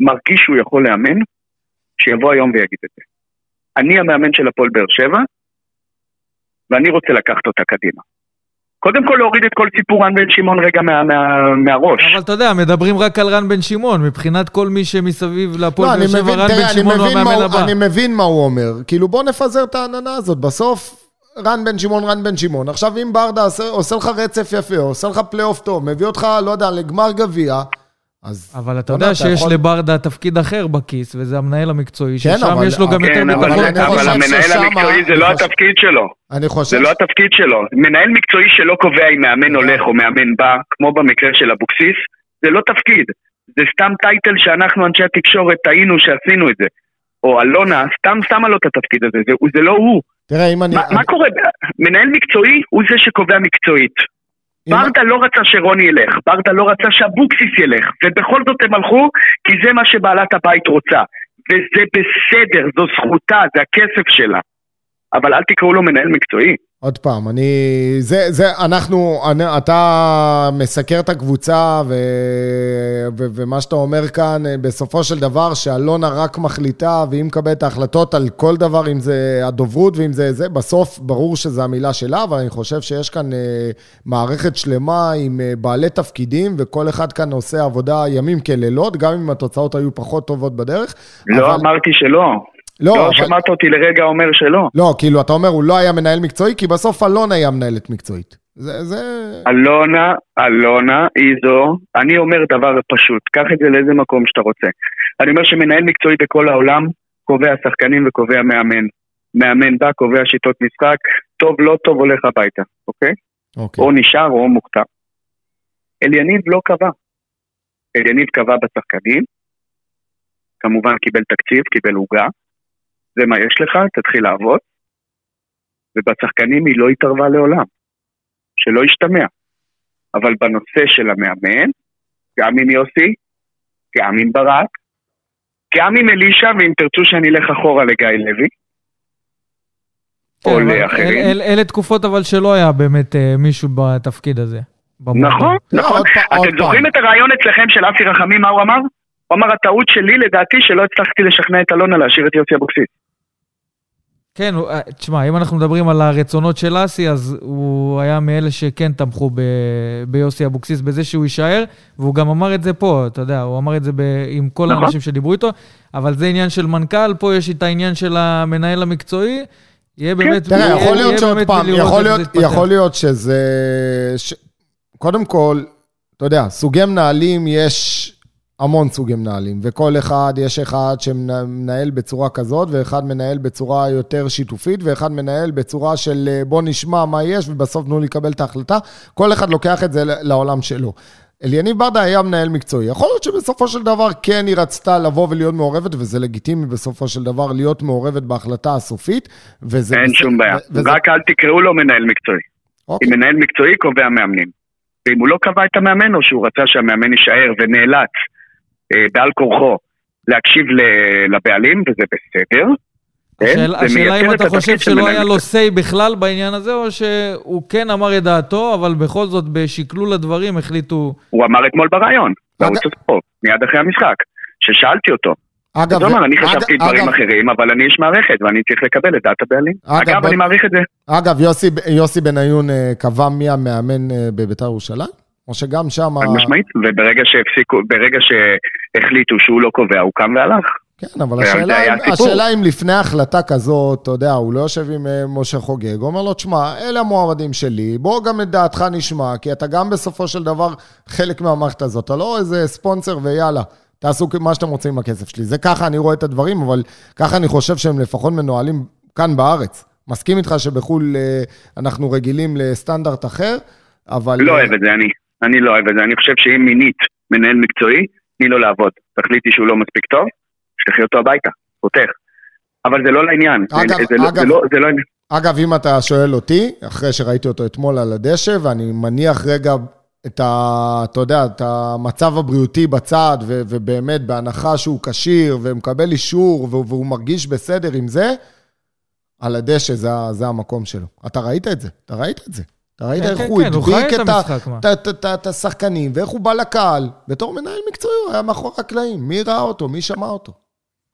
מרגיש שהוא יכול לאמן, שיבוא היום ויגיד את זה. אני המאמן של הפועל באר שבע, ואני רוצה לקחת אותה קדימה. קודם כל להוריד את כל סיפור רן בן שמעון רגע מה, מה, מהראש. אבל אתה יודע, מדברים רק על רן בן שמעון, מבחינת כל מי שמסביב להפועל לא, באר שבע, רן בן אני שמעון הוא מבין, מה המאמן הבא. אני מבין מה הוא אומר. כאילו, בוא נפזר את העננה הזאת. בסוף, רן בן שמעון, רן בן שמעון. עכשיו, אם ברדה עושה, עושה לך רצף יפה, עושה לך פלייאוף טוב, מביא אותך, לא יודע, לגמר גביע, אז... אבל אתה יודע שיש יכול- לברדה תפקיד אחר בכיס, וזה המנהל המקצועי, כן, ששם אבל- יש לו גם אבל- יותר אבל, ביטחון. אבל חושב המנהל המקצועי זה לא חושב- התפקיד שלו. אני חושב... זה לא התפקיד שלו. מנהל מקצועי שלא קובע אם מאמן הולך או מאמן בא, כמו במקרה של אבוקסיס, זה לא תפקיד. זה סתם טייטל שאנחנו אנשי התקשורת טעינו שעשינו את זה. או אלונה, סתם שמה לו את התפקיד הזה, זה, זה לא הוא. תראה, אם אני... מה, מה קורה? מנהל מקצועי הוא זה שקובע מקצועית. ברדה לא רצה שרוני ילך, ברדה לא רצה שאבוקסיס ילך, ובכל זאת הם הלכו, כי זה מה שבעלת הבית רוצה. וזה בסדר, זו זכותה, זה הכסף שלה. אבל אל תקראו לו מנהל מקצועי. עוד פעם, אני... זה, זה, אנחנו, אני, אתה מסקר את הקבוצה, ו, ו, ומה שאתה אומר כאן, בסופו של דבר, שאלונה רק מחליטה, והיא מקבלת ההחלטות על כל דבר, אם זה הדוברות ואם זה זה, בסוף ברור שזו המילה שלה, אבל אני חושב שיש כאן אה, מערכת שלמה עם אה, בעלי תפקידים, וכל אחד כאן עושה עבודה ימים כלילות, גם אם התוצאות היו פחות טובות בדרך. לא אבל- אמרתי שלא. לא, לא אבל... שמעת אותי לרגע אומר שלא. לא, כאילו, אתה אומר, הוא לא היה מנהל מקצועי, כי בסוף אלונה היה מנהלת מקצועית. זה, זה... אלונה, אלונה היא זו, אני אומר דבר פשוט, קח את זה לאיזה מקום שאתה רוצה. אני אומר שמנהל מקצועי בכל העולם קובע שחקנים וקובע מאמן. מאמן בא, קובע שיטות משחק, טוב, לא טוב, הולך הביתה, אוקיי? אוקיי. או נשאר או מוקטע. אליניב לא קבע. אליניב קבע בשחקנים, כמובן קיבל תקציב, קיבל עוגה, זה מה יש לך, תתחיל לעבוד, ובשחקנים היא לא התערבה לעולם, שלא ישתמע. אבל בנושא של המאמן, גם עם יוסי, גם עם ברק, גם עם אלישע, ואם תרצו שאני אלך אחורה לגיא לוי, כן, או לאחרים. אל- אל- אלה תקופות אבל שלא היה באמת אה, מישהו בתפקיד הזה. במועדון. נכון, לא, נכון. עוד פעם, עוד אתם זוכרים פעם. את הרעיון אצלכם של אסי רחמים, מה הוא אמר? הוא אמר, הטעות שלי לדעתי שלא הצלחתי לשכנע את אלונה להשאיר את יוסי אבוקסיס. כן, אה, תשמע, אם אנחנו מדברים על הרצונות של אסי, אז הוא היה מאלה שכן תמכו ב... ביוסי אבוקסיס בזה שהוא יישאר, והוא גם אמר את זה פה, אתה יודע, הוא אמר את זה ב... עם כל נכון. האנשים שדיברו איתו, אבל זה עניין של מנכ"ל, פה יש את העניין של המנהל המקצועי. יהיה באמת... תראה, יהיה- יכול להיות שעוד פעם, יכול להיות, שזה... ש... קודם כל, אתה יודע, סוגי מנהלים יש המון סוגי מנהלים, וכל אחד, יש אחד שמנהל בצורה כזאת, ואחד מנהל בצורה יותר שיתופית, ואחד מנהל בצורה של אה, בוא נשמע מה יש, ובסוף תנו לי לקבל את ההחלטה. כל אחד לוקח את זה לעולם שלו. אליניב ברדה היה מנהל מקצועי. יכול להיות שבסופו של דבר כן היא רצתה לבוא ולהיות מעורבת, וזה לגיטימי בסופו של דבר להיות מעורבת בהחלטה הסופית, וזה... אין בסדר- שום בעיה. וזה- רק אל תקראו לו מנהל מקצועי. אוקיי. כי מנהל מקצועי קובע מאמנים. ואם הוא לא קבע את המאמן, או שהוא רצה שהמאמן יישאר ונאלץ בעל כורחו להקשיב ל- לבעלים, וזה בסדר. כן? השאלה, זה השאלה אם את אתה חושב של שלא היה לו say בכלל בעניין הזה, או שהוא כן אמר את דעתו, אבל בכל זאת בשקלול הדברים החליטו... הוא אמר אתמול בריאיון, בערוץ הספורט, מיד אחרי המשחק, ששאלתי אותו. אגב, הוא אמר, אני אגב- חשבתי דברים אחרים, אבל אני איש מערכת ואני צריך לקבל את דעת הבעלים. אגב, אני מעריך את זה. אגב, יוסי, יוסי בניון אה, קבע מי המאמן אה, בביתר ירושלים? או שגם שם... חד משמעית, וברגע שהפסיקו, ברגע שהחליטו שהוא לא קובע, הוא קם והלך. כן, אבל השאלה. השאלה אם לפני החלטה כזאת, אתה יודע, הוא לא יושב עם אה, משה חוגג, הוא אומר לו, תשמע, אלה המועמדים שלי, בוא גם את דעתך נשמע, כי אתה גם בסופו של דבר חלק מהמערכת הזאת, אתה לא איזה ספונסר ויאללה. תעשו מה שאתם רוצים עם הכסף שלי. זה ככה אני רואה את הדברים, אבל ככה אני חושב שהם לפחות מנוהלים כאן בארץ. מסכים איתך שבחו"ל אה, אנחנו רגילים לסטנדרט אחר, אבל... לא אוהב את זה, אני. אני לא אוהב את זה. אני חושב שאם מינית מנהל מקצועי, תני לו לעבוד. תחליטי שהוא לא מספיק טוב, תשלחי אותו הביתה, פותח. אבל זה לא לעניין. זה- אגב, זה לא- אגב- זה לא- זה לא. אגב, אם אתה שואל אותי, אחרי שראיתי אותו אתמול על הדשא, ואני מניח רגע את ה... אתה יודע, את המצב הבריאותי בצד, ו- ובאמת, בהנחה שהוא כשיר, ומקבל אישור, והוא, והוא מרגיש בסדר עם זה, על הדשא זה, זה המקום שלו. אתה ראית את זה, אתה ראית את זה. אתה ראית כן, איך כן, הוא כן, הוא הדביק את השחקנים, ואיך הוא בא לקהל. בתור מנהל מקצועי, הוא היה מאחורי הקלעים. מי ראה אותו? מי שמע אותו?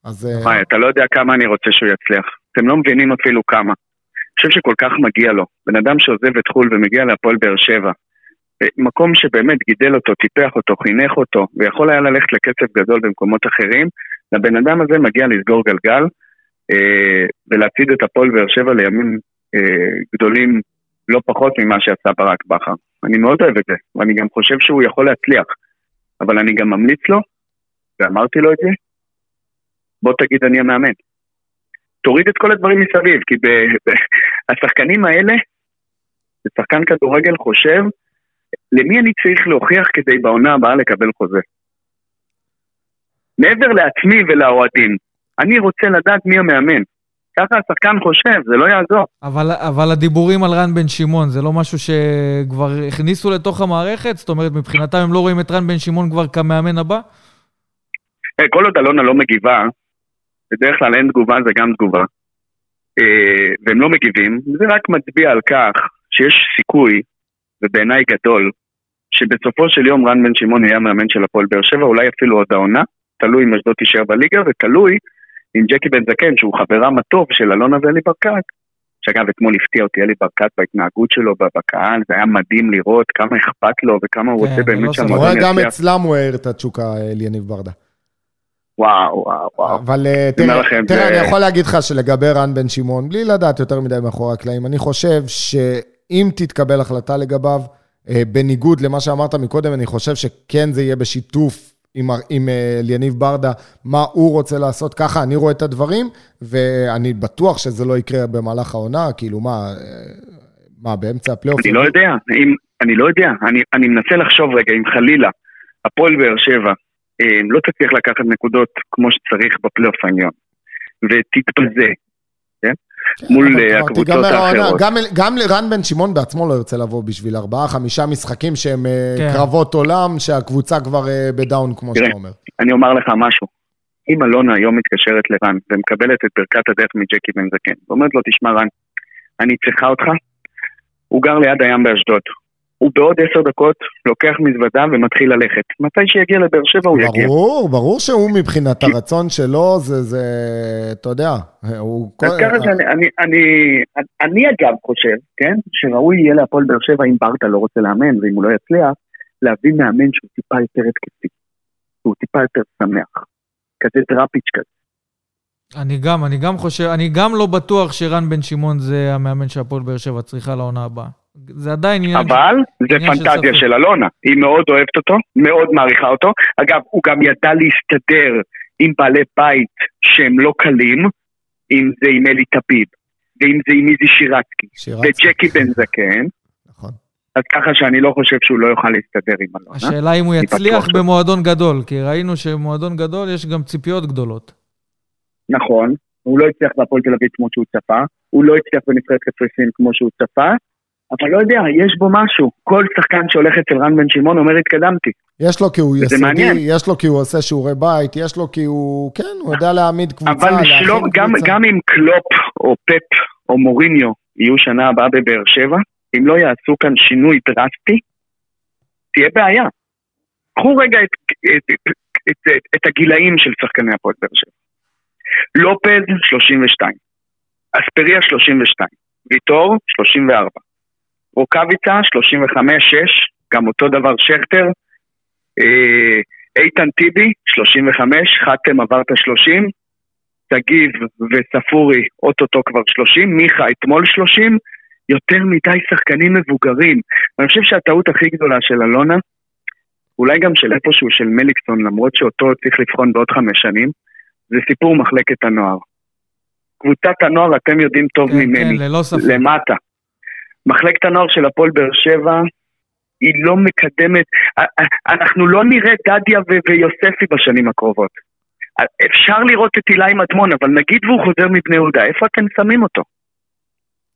אז... אה, וואי, אתה לא יודע כמה אני רוצה שהוא יצליח. אתם לא מבינים אפילו כמה. חושב שכל כך מגיע לו. בן אדם שעוזב את חו"ל ומגיע להפועל באר שבע, מקום שבאמת גידל אותו, טיפח אותו, חינך אותו, ויכול היה ללכת לקצב גדול במקומות אחרים, לבן אדם הזה מגיע לסגור גלגל אה, ולהצעיד את הפועל באר שבע לימים אה, גדולים לא פחות ממה שעשה ברק בכר. אני מאוד אוהב את זה, ואני גם חושב שהוא יכול להצליח. אבל אני גם ממליץ לו, ואמרתי לו את זה, בוא תגיד אני המאמן. תוריד את כל הדברים מסביב, כי ב- ב- השחקנים האלה, שחקן כדורגל חושב, למי אני צריך להוכיח כדי בעונה הבאה לקבל חוזה? מעבר לעצמי ולאוהדים, אני רוצה לדעת מי המאמן. ככה השחקן חושב, זה לא יעזור. אבל, אבל הדיבורים על רן בן שמעון, זה לא משהו שכבר הכניסו לתוך המערכת? זאת אומרת, מבחינתם הם לא רואים את רן בן שמעון כבר כמאמן הבא? Hey, כל עוד אלונה לא מגיבה, בדרך כלל אין תגובה זה גם תגובה, אה, והם לא מגיבים, זה רק מצביע על כך שיש סיכוי, ובעיניי גדול, שבסופו של יום רן בן שמעון יהיה המאמן של הפועל באר שבע, אולי אפילו עוד העונה, תלוי אם אשדוד תישאר בליגה, ותלוי עם ג'קי בן זקן, שהוא חברם הטוב של אלונה ואלי ברקת, שאגב, אתמול הפתיע אותי אלי ברקת בהתנהגות שלו בקהל, זה היה מדהים לראות כמה אכפת לו וכמה הוא כן, רוצה לא באמת סבבה. אתה רואה, שהמועדון גם. אצלם הוא העיר את התשוקה, אליניב ברדה. וואו, וואו, וואו. אבל אה, תראה, תראה, אני יכול להגיד לך שלגבי רן בן שמעון, בלי לדעת יותר מדי מאחורי הקלעים, אני חושב שאם תתקבל החלטה לגביו, אה, בניגוד למה שאמרת מקודם, אני חושב שכן זה יהיה בשיתוף עם, עם אה, אליניב ברדה, מה הוא רוצה לעשות, ככה אני רואה את הדברים, ואני בטוח שזה לא יקרה במהלך העונה, כאילו מה, אה, מה, באמצע הפלייאוף? אני לא יודע, אם, אני לא יודע, אני, אני מנסה לחשוב רגע, אם חלילה הפועל באר שבע אה, לא תצליח לקחת נקודות כמו שצריך בפלייאוף העליון, ותתבזה, כן? מול אה, הקבוצות. האחרות. גם, גם לרן בן שמעון בעצמו לא ירצה לבוא בשביל ארבעה, חמישה משחקים שהם אה, כן. חרבות עולם, שהקבוצה כבר אה, ב down, כמו. שאתה אומר. אני אומר לך משהו, אם אלונה היום מתקשרת לרן ומקבלת את ברכת הדרך מג'קי בן זקן, ואומרת לו, תשמע רן, אני צריכה אותך, הוא גר ליד הים באשדוד. הוא בעוד עשר דקות לוקח מזוודה ומתחיל ללכת. מתי שיגיע לבאר שבע הוא יגיע. ברור, ברור שהוא מבחינת הרצון שלו, זה, זה, אתה יודע, הוא... אז כל- ככה שאני, אני, אני, אני אגב חושב, כן, שראוי יהיה להפועל באר שבע אם ברטה לא רוצה לאמן ואם הוא לא יצליח, להביא מאמן שהוא טיפה יותר התקפי, שהוא טיפה יותר שמח, כזה דראפיץ' כזה. אני גם, אני גם חושב, אני גם לא בטוח שרן בן שמעון זה המאמן שהפועל באר שבע צריכה לעונה הבאה. זה עדיין עניין... אבל זה עניין של פנטזיה ספק. של אלונה, היא מאוד אוהבת אותו, מאוד מעריכה אותו. אגב, הוא גם ידע להסתדר עם בעלי בית שהם לא קלים, אם זה עם אלי טביב, ואם זה עם איזי שירצקי. וג'קי בן זקן, נכון. אז ככה שאני לא חושב שהוא לא יוכל להסתדר עם אלונה. השאלה אם הוא יצליח שלא. במועדון גדול, כי ראינו שבמועדון גדול יש גם ציפיות גדולות. נכון, הוא לא הצליח בהפועל תל אביב כמו שהוא צפה, הוא לא הצליח בנבחרת קפריסין כמו שהוא צפה, אבל לא יודע, יש בו משהו. כל שחקן שהולך אצל רן בן שמעון אומר התקדמתי. יש לו כי הוא יסודי. יש לו כי הוא עושה שיעורי בית, יש לו כי הוא, כן, הוא יודע להעמיד קבוצה, אבל להכין שלום, גם. גם אם קלופ או פפ או מוריניו יהיו שנה הבאה בבאר שבע, אם לא יעשו כאן שינוי דרסטי, תהיה בעיה. קחו רגע את, את, את, את, את, את הגילאים של שחקני הפועל באר שבע. לופז, 32. אספריה, 32. ויטור, 34. רוקאביצה, 35-6, גם אותו דבר שכטר. אה, איתן טיבי, 35, חתם עבר את ה-30. תגיב וספורי, אוטוטו כבר 30, מיכה אתמול 30, יותר מדי שחקנים מבוגרים. אני חושב שהטעות הכי גדולה של אלונה, אולי גם של איפשהו של מליקסון, למרות שאותו צריך לבחון בעוד חמש שנים, זה סיפור מחלקת הנוער. קבוצת הנוער, אתם יודעים טוב כן, ממני, כן, ללא ספק. למטה. מחלקת הנוער של הפועל באר שבע, היא לא מקדמת, אנחנו לא נראה דדיה ויוספי בשנים הקרובות. אפשר לראות את אילי מדמון, אבל נגיד והוא חוזר מבני יהודה, איפה אתם שמים אותו?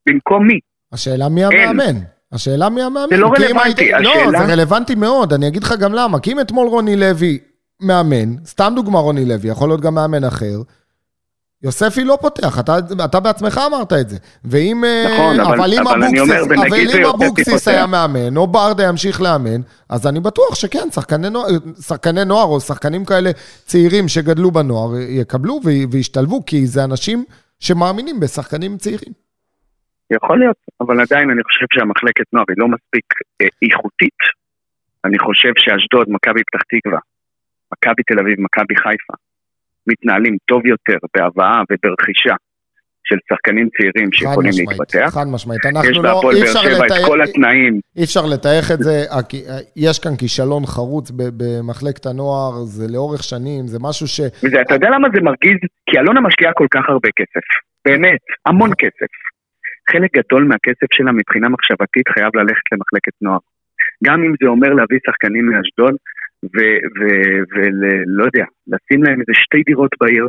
במקום מי? השאלה מי. המאמן. השאלה מי המאמן. זה לא רלוונטי, היית- לא, השאלה- זה רלוונטי מאוד, אני אגיד לך גם למה. כי אם אתמול רוני לוי מאמן, סתם דוגמה רוני לוי, יכול להיות גם מאמן אחר, יוספי לא פותח, אתה, אתה בעצמך אמרת את זה. ואם... אה, נכון, אבל- אבל אם אבל אני אומר, אבל אם אבוקסיס. היה מאמן, או ברדה ימשיך לאמן, אז אני בטוח שכן, שחקני נוער, שחקני נוער או שחקנים כאלה צעירים שגדלו בנוער יקבלו ו- וישתלבו, כי זה אנשים שמאמינים בשחקנים צעירים. יכול להיות, אבל עדיין אני חושב שהמחלקת נוער היא לא מספיק אה, איכותית. אני חושב שאשדוד, מכבי פתח תקווה, מכבי תל אביב, מכבי חיפה, מתנהלים טוב יותר בהבאה וברכישה של שחקנים צעירים שיכולים להתפתח. חד משמעית, יש אנחנו לא, אי אפשר שבע את לתאר, כל התנאים. אי אפשר לתאך את זה, הכ- יש כאן כישלון חרוץ במחלקת הנוער, זה לאורך שנים, זה משהו ש... וזה, אתה יודע למה זה מרגיז? כי אלונה משקיעה כל כך הרבה כסף. באמת, המון כסף. חלק גדול מהכסף שלה מבחינה מחשבתית חייב ללכת למחלקת נוער. גם אם זה אומר להביא שחקנים מאשדוד, ולא יודע, לשים להם איזה שתי דירות בעיר,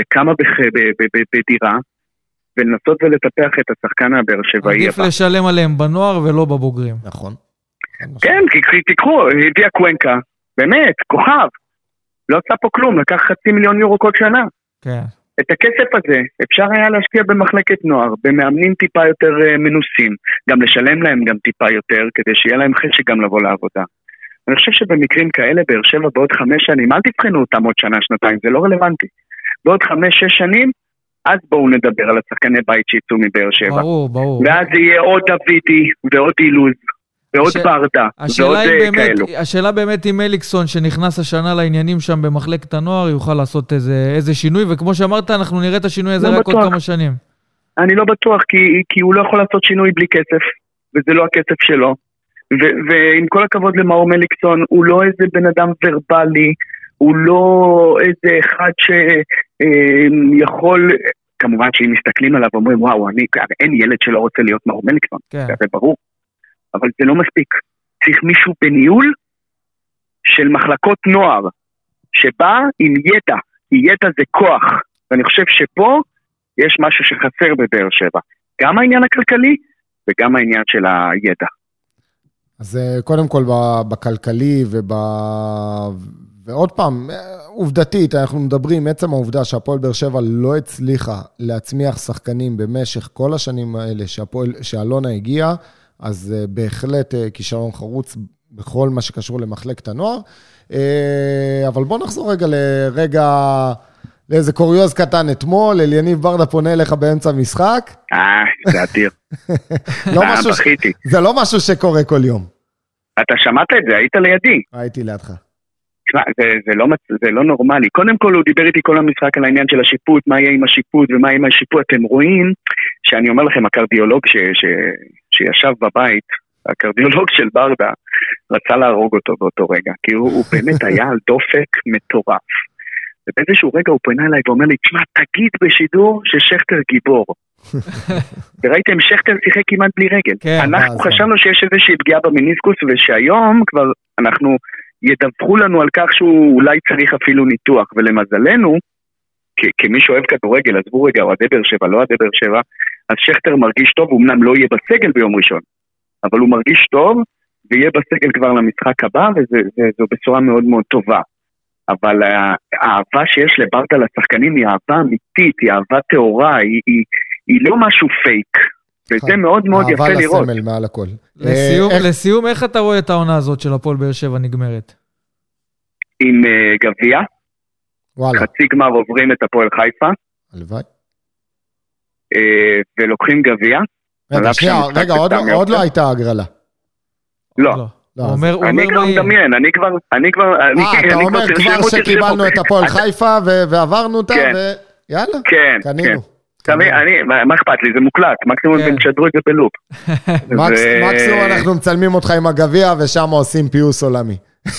וכמה בח- ב- ב- ב- בדירה, ולנסות ולטפח את השחקן הבאר שבעי עדיף הבא. לשלם עליהם בנוער ולא בבוגרים. נכון. כן, כי כי תיקחו, הביאה קוונקה, באמת, כוכב. לא עשה פה כלום, לקח חצי מיליון יורו כל שנה. כן. את הכסף הזה אפשר היה להשקיע במחלקת נוער, במאמנים טיפה יותר אה, מנוסים, גם לשלם להם גם טיפה יותר, כדי שיהיה להם חשק גם לבוא לעבודה. אני חושב שבמקרים כאלה, באר שבע בעוד חמש שנים, אל תבחנו אותם עוד שנה, שנתיים, זה לא רלוונטי. בעוד חמש, שש שנים, אז בואו נדבר על השחקני בית שיצאו מבאר שבע. ברור, ברור. ואז יהיה עוד דוידי, ועוד אילוז, ועוד הש- ברדה, ועוד אה, באמת, כאלו. השאלה באמת אם אליקסון, שנכנס השנה לעניינים שם במחלקת הנוער, יוכל לעשות איזה, איזה שינוי, וכמו שאמרת, אנחנו נראה את השינוי הזה לא רק עוד בטוח. כמה שנים. אני לא בטוח, כי, כי הוא לא יכול לעשות שינוי בלי כסף, וזה לא הכסף שלו. ו- ועם כל הכבוד למאור מליקסון, הוא לא איזה בן אדם ורבלי, הוא לא איזה אחד שיכול, כמובן שאם מסתכלים עליו ואומרים, וואו, אני, אין ילד שלא רוצה להיות מאור מליקסון, כן. זה ברור. אבל זה לא מספיק. צריך מישהו בניהול של מחלקות נוער, שבא עם ידע, כי ידע זה כוח. ואני חושב שפה יש משהו שחסר בבאר שבע. גם העניין הכלכלי וגם העניין של הידע. אז אה, קודם כל בכלכלי וב... ועוד פעם, אה, עובדתית, אנחנו מדברים, עצם העובדה שהפועל באר שבע לא הצליחה להצמיח שחקנים במשך כל השנים האלה שהפועל, שאלונה הגיעה, אז אה, בהחלט כישלון חרוץ בכל מה שקשור למחלקת הנוער. אבל בוא נחזור רגע לרגע, לאיזה קוריוז קטן אתמול, אליניב ברדה פונה אליך באמצע המשחק. אה, זה אדיר. לא אה. זה לא משהו שקורה כל יום. אתה שמעת את זה, היית לידי. הייתי לידך. תשמע, זה, זה, לא, זה לא נורמלי. קודם כל הוא דיבר איתי כל המשחק על העניין של השיפוט, מה יהיה עם השיפוט ומה יהיה עם השיפוט. אתם רואים שאני אומר לכם, הקרדיולוג ש, ש, שישב בבית, הקרדיולוג של ברדה, רצה להרוג אותו באותו רגע, כי הוא, הוא באמת היה על דופק מטורף. ובאיזשהו רגע הוא פונה אליי ואומר לי, תשמע, תגיד בשידור ששכטר גיבור. וראיתם, שכטר שיחק כמעט בלי רגל. כן, אנחנו חשבנו שיש איזושהי פגיעה במיניסקוס, ושהיום כבר אנחנו ידווחו לנו על כך שהוא אולי צריך אפילו ניתוח, ולמזלנו, כ- כמי שאוהב כדורגל, עזבו רגע, אוהדי באר שבע, לא אוהדי באר שבע, אז שכטר מרגיש טוב, הוא אמנם לא יהיה בסגל ביום ראשון, אבל הוא מרגיש טוב, ויהיה בסגל כבר למשחק הבא, וזו בשורה מאוד מאוד טובה. אבל האהבה שיש לברדה לשחקנים היא אהבה אמיתית, היא אהבה טהורה, היא, היא, היא לא משהו פייק. וזה מאוד מאוד יפה לראות. אהבה לסמל מעל הכל. לסיום, אה, איך- לסיום, איך אתה רואה את העונה הזאת של הפועל באר שבע נגמרת? עם אה, גביע, וואלה, חצי גמר עוברים את הפועל חיפה, הלוואי. אה, ולוקחים גביע. רגע, שנייה, רגע, עוד לא- עוד לא. הייתה הגרלה. לא. לא, הוא אומר, הוא אני אומר כבר מה יהיה. מדמיין, אני כבר, אני כבר, אני אה, אני אתה אומר כבר תרשמו. שקיבלנו את הפועל חיפה ו- ועברנו אותה, כן. ויאללה, כן, כן. קנינו. מבין, אני, מה אכפת לי, זה מוקלט, מקסימום כן. הם תשדרו את זה בלופ. מקסימום אנחנו מצלמים אותך עם הגביע, ושם עושים פיוס עולמי.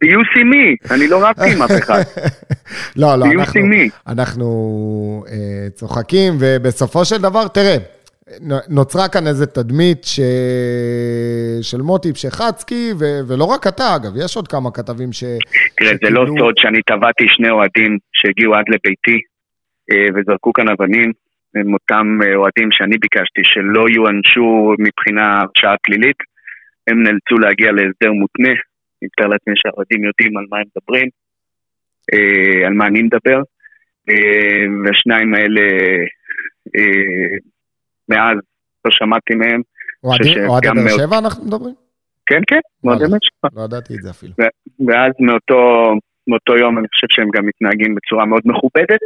פיוס עם מי? אני לא רבתי עם אף אחד. לא, לא, אנחנו, אה, צוחקים, ובסופו של דבר, תראה, נוצרה כאן איזו תדמית ש... של מוטי פשחצקי, ו... ולא רק אתה, אגב, יש עוד כמה כתבים ש... תראה, זה לא סוד שאני טבעתי שני אוהדים שהגיעו עד לביתי אה, וזרקו כאן אבנים. הם אותם אה, אוהדים שאני ביקשתי שלא יואנשו מבחינה הרשעה פלילית. הם נאלצו להגיע להסדר מותנה. אני מתאר לעצמי שהאוהדים יודעים על מה הם מדברים, אה, על מה אני מדבר. והשניים האלה, מאז לא שמעתי מהם. אוהדי באר שבע אנחנו מדברים? כן, כן, מאוד וואלה. אמת שלך. לא ידעתי את זה אפילו. ואז מאותו, מאותו יום אני חושב שהם גם מתנהגים בצורה מאוד מכובדת.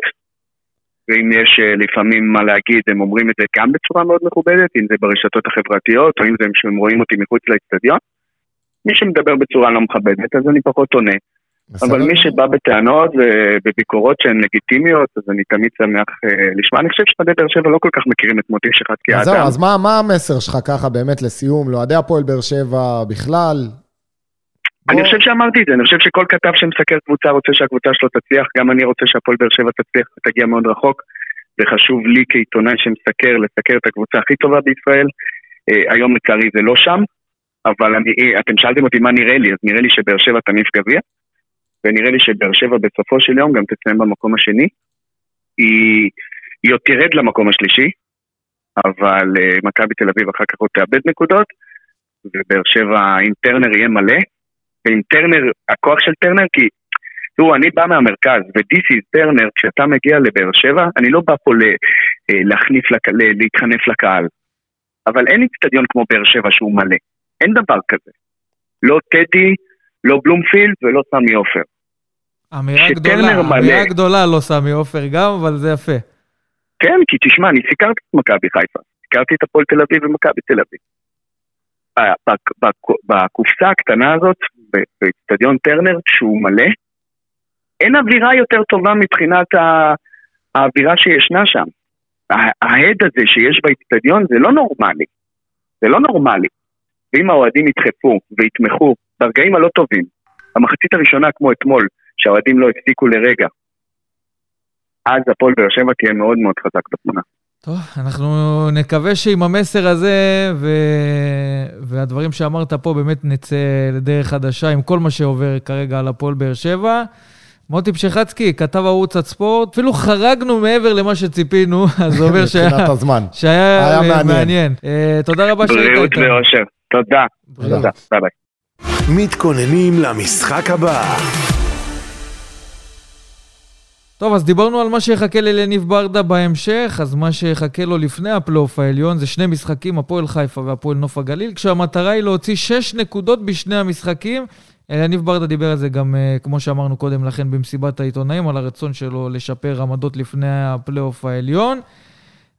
ואם יש אה, לפעמים מה להגיד, הם אומרים את זה גם בצורה מאוד מכובדת, אם זה ברשתות החברתיות, או אם זה שהם רואים אותי מחוץ לאצטדיון. מי שמדבר בצורה לא מכבדת, אז אני פחות עונה. אבל מי שבא בטענות ובביקורות שהן לגיטימיות, אז אני תמיד שמח אה, לשמוע. אני חושב שאוהדי באר שבע לא כל כך מכירים את מוטי שחט כאדם. אז זהו, אז מה, מה המסר שלך ככה באמת לסיום, לאוהדי הפועל באר שבע בכלל? אני בוא- חושב שאמרתי את זה, אני חושב שכל כתב שמסקר קבוצה רוצה שהקבוצה שלו תצליח, גם אני רוצה שהפועל באר שבע תצליח ותגיע מאוד רחוק, וחשוב לי כעיתונאי שמסקר, לסקר את הקבוצה הכי טובה בישראל. אה, היום לצערי זה לא שם, אבל אני, אה, אתם שאלתם אותי מה נראה לי, אז נראה לי שבאר שבע תניף גביע, ונראה לי שבאר שבע בסופו של יום גם תסיים במקום השני. היא, היא עוד תרד למקום השלישי, אבל אה, מכבי תל אביב אחר כך עוד תאבד נקודות, ובאר שבע עם טרנר יהיה מלא, ועם טרנר, הכוח של טרנר, כי תראו, אני בא מהמרכז, ו-this is טרנר, כשאתה מגיע לבאר שבע, אני לא בא פה ל- אה, להחניף, להתחנף לקהל, אבל אין איצטדיון כמו באר שבע שהוא מלא, אין דבר כזה. לא טדי, לא בלומפילד ולא סמי עופר. אמירה גדולה, מלא. אמירה גדולה, לא סמי עופר גם, אבל זה יפה. כן, כי תשמע, אני סיקרתי את מכבי חיפה, סיקרתי את הפועל תל אביב ומכבי תל אביב. בקופסה הקטנה הזאת, באצטדיון טרנר, שהוא מלא, אין אווירה יותר טובה מבחינת האווירה שישנה שם. ההד הזה שיש באצטדיון זה לא נורמלי. זה לא נורמלי. ואם האוהדים ידחפו ויתמכו ברגעים הלא טובים, במחצית הראשונה כמו אתמול, שהאוהדים לא הפסיקו לרגע, אז הפועל באר שבע תהיה מאוד מאוד חזק בתמונה. טוב, אנחנו נקווה שעם המסר הזה ו... והדברים שאמרת פה באמת נצא לדרך חדשה עם כל מה שעובר כרגע על הפועל באר שבע. מוטי פשחצקי, כתב ערוץ הספורט, אפילו חרגנו מעבר למה שציפינו, אז זה אומר שהיה, מבחינת הזמן. שהיה היה אה, מעניין. מעניין. אה, תודה רבה שהיית בריאות איתנו. ואושר. תודה. בריאות. תודה. bye bye. מתכוננים למשחק הבא. טוב, אז דיברנו על מה שיחכה ללניב ברדה בהמשך, אז מה שיחכה לו לפני הפלייאוף העליון זה שני משחקים, הפועל חיפה והפועל נוף הגליל, כשהמטרה היא להוציא שש נקודות בשני המשחקים. יניב ברדה דיבר על זה גם, אה, כמו שאמרנו קודם לכן, במסיבת העיתונאים, על הרצון שלו לשפר עמדות לפני הפלייאוף העליון.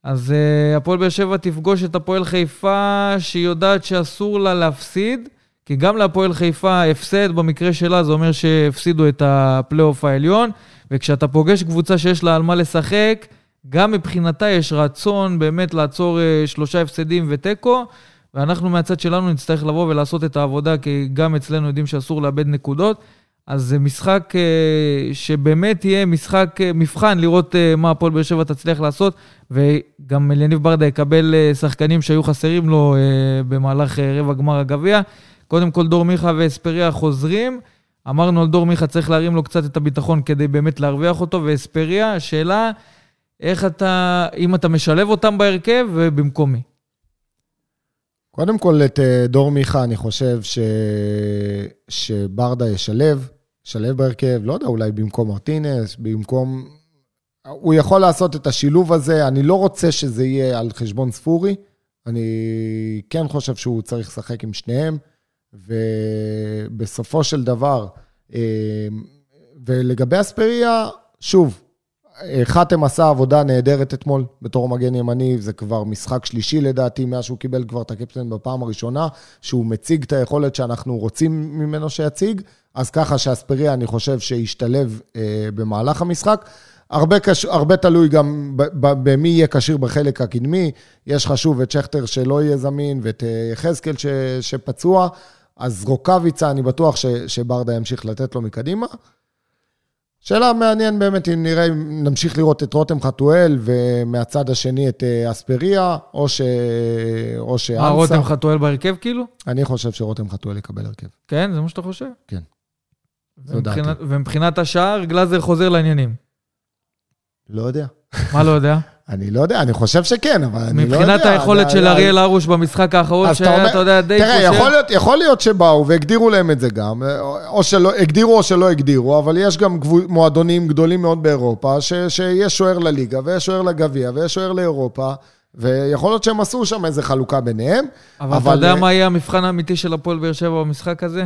אז אה, הפועל באר שבע תפגוש את הפועל חיפה, שהיא יודעת שאסור לה להפסיד, כי גם להפועל חיפה הפסד במקרה שלה, זה אומר שהפסידו את הפלייאוף העליון, וכשאתה פוגש קבוצה שיש לה על מה לשחק, גם מבחינתה יש רצון באמת לעצור אה, שלושה הפסדים ותיקו, ואנחנו מהצד שלנו נצטרך לבוא ולעשות את העבודה, כי גם אצלנו יודעים שאסור לאבד נקודות. אז זה משחק uh, שבאמת יהיה משחק, uh, מבחן, לראות מה הפועל באר שבע תצליח לעשות, וגם אליניב ברדה יקבל שחקנים שהיו חסרים לו במהלך רבע גמר הגביע. קודם כל דור מיכה ואספריה חוזרים. אמרנו על דור מיכה צריך להרים לו קצת את הביטחון כדי באמת להרוויח אותו, ואספריה, השאלה, איך אתה, אם אתה משלב אותם בהרכב ובמקום מי. קודם כל, את אה, דור מיכה, אני חושב ש... שברדה ישלב, ישלב בהרכב, לא יודע, אולי במקום מרטינס, במקום... הוא יכול לעשות את השילוב הזה, אני לא רוצה שזה יהיה על חשבון ספורי, אני כן חושב שהוא צריך לשחק עם שניהם, ובסופו של דבר, אה, ולגבי אספריה, שוב, חתם עשה עבודה נהדרת אתמול בתור מגן ימני, זה כבר משחק שלישי לדעתי, מאז שהוא קיבל כבר את הקפטן בפעם הראשונה, שהוא מציג את היכולת שאנחנו רוצים ממנו שיציג, אז ככה שאספריה, אני חושב שישתלב אה, במהלך המשחק. הרבה, קש... הרבה תלוי גם במי יהיה כשיר בחלק הקדמי. יש לך שוב את שכטר שלא יהיה זמין, ואת אה, יחזקאל ש... שפצוע, אז רוקאביצה, אני בטוח ש... שברדה ימשיך לתת לו מקדימה. שאלה מעניין באמת אם נראה, אם נמשיך לראות את רותם חתואל ומהצד השני את אה, אספריה, או ש... או שאנסה. מה, רותם חתואל בהרכב כאילו? אני חושב שרותם חתואל יקבל הרכב. כן, זה מה שאתה חושב? כן. ומבחינת, ומבחינת השער, גלאזר חוזר לעניינים. לא יודע. מה לא יודע? אני לא יודע, אני חושב שכן, אבל אני לא יודע. מבחינת היכולת של אריאל הרוש במשחק האחרון, אתה שהיה, אומר- אתה יודע, די תראה, יכול. להיות, יכול להיות שבאו והגדירו להם את זה גם, או שלא, הגדירו או שלא הגדירו, אבל יש גם מועדונים גדולים מאוד באירופה, ש, שיש שוער לליגה, ויש שוער לגביע, ויש שוער לאירופה, ויכול להיות שהם עשו שם איזה חלוקה ביניהם. אבל אתה אבל, יודע אה, מה יהיה המבחן האמיתי של הפועל באר שבע במשחק הזה?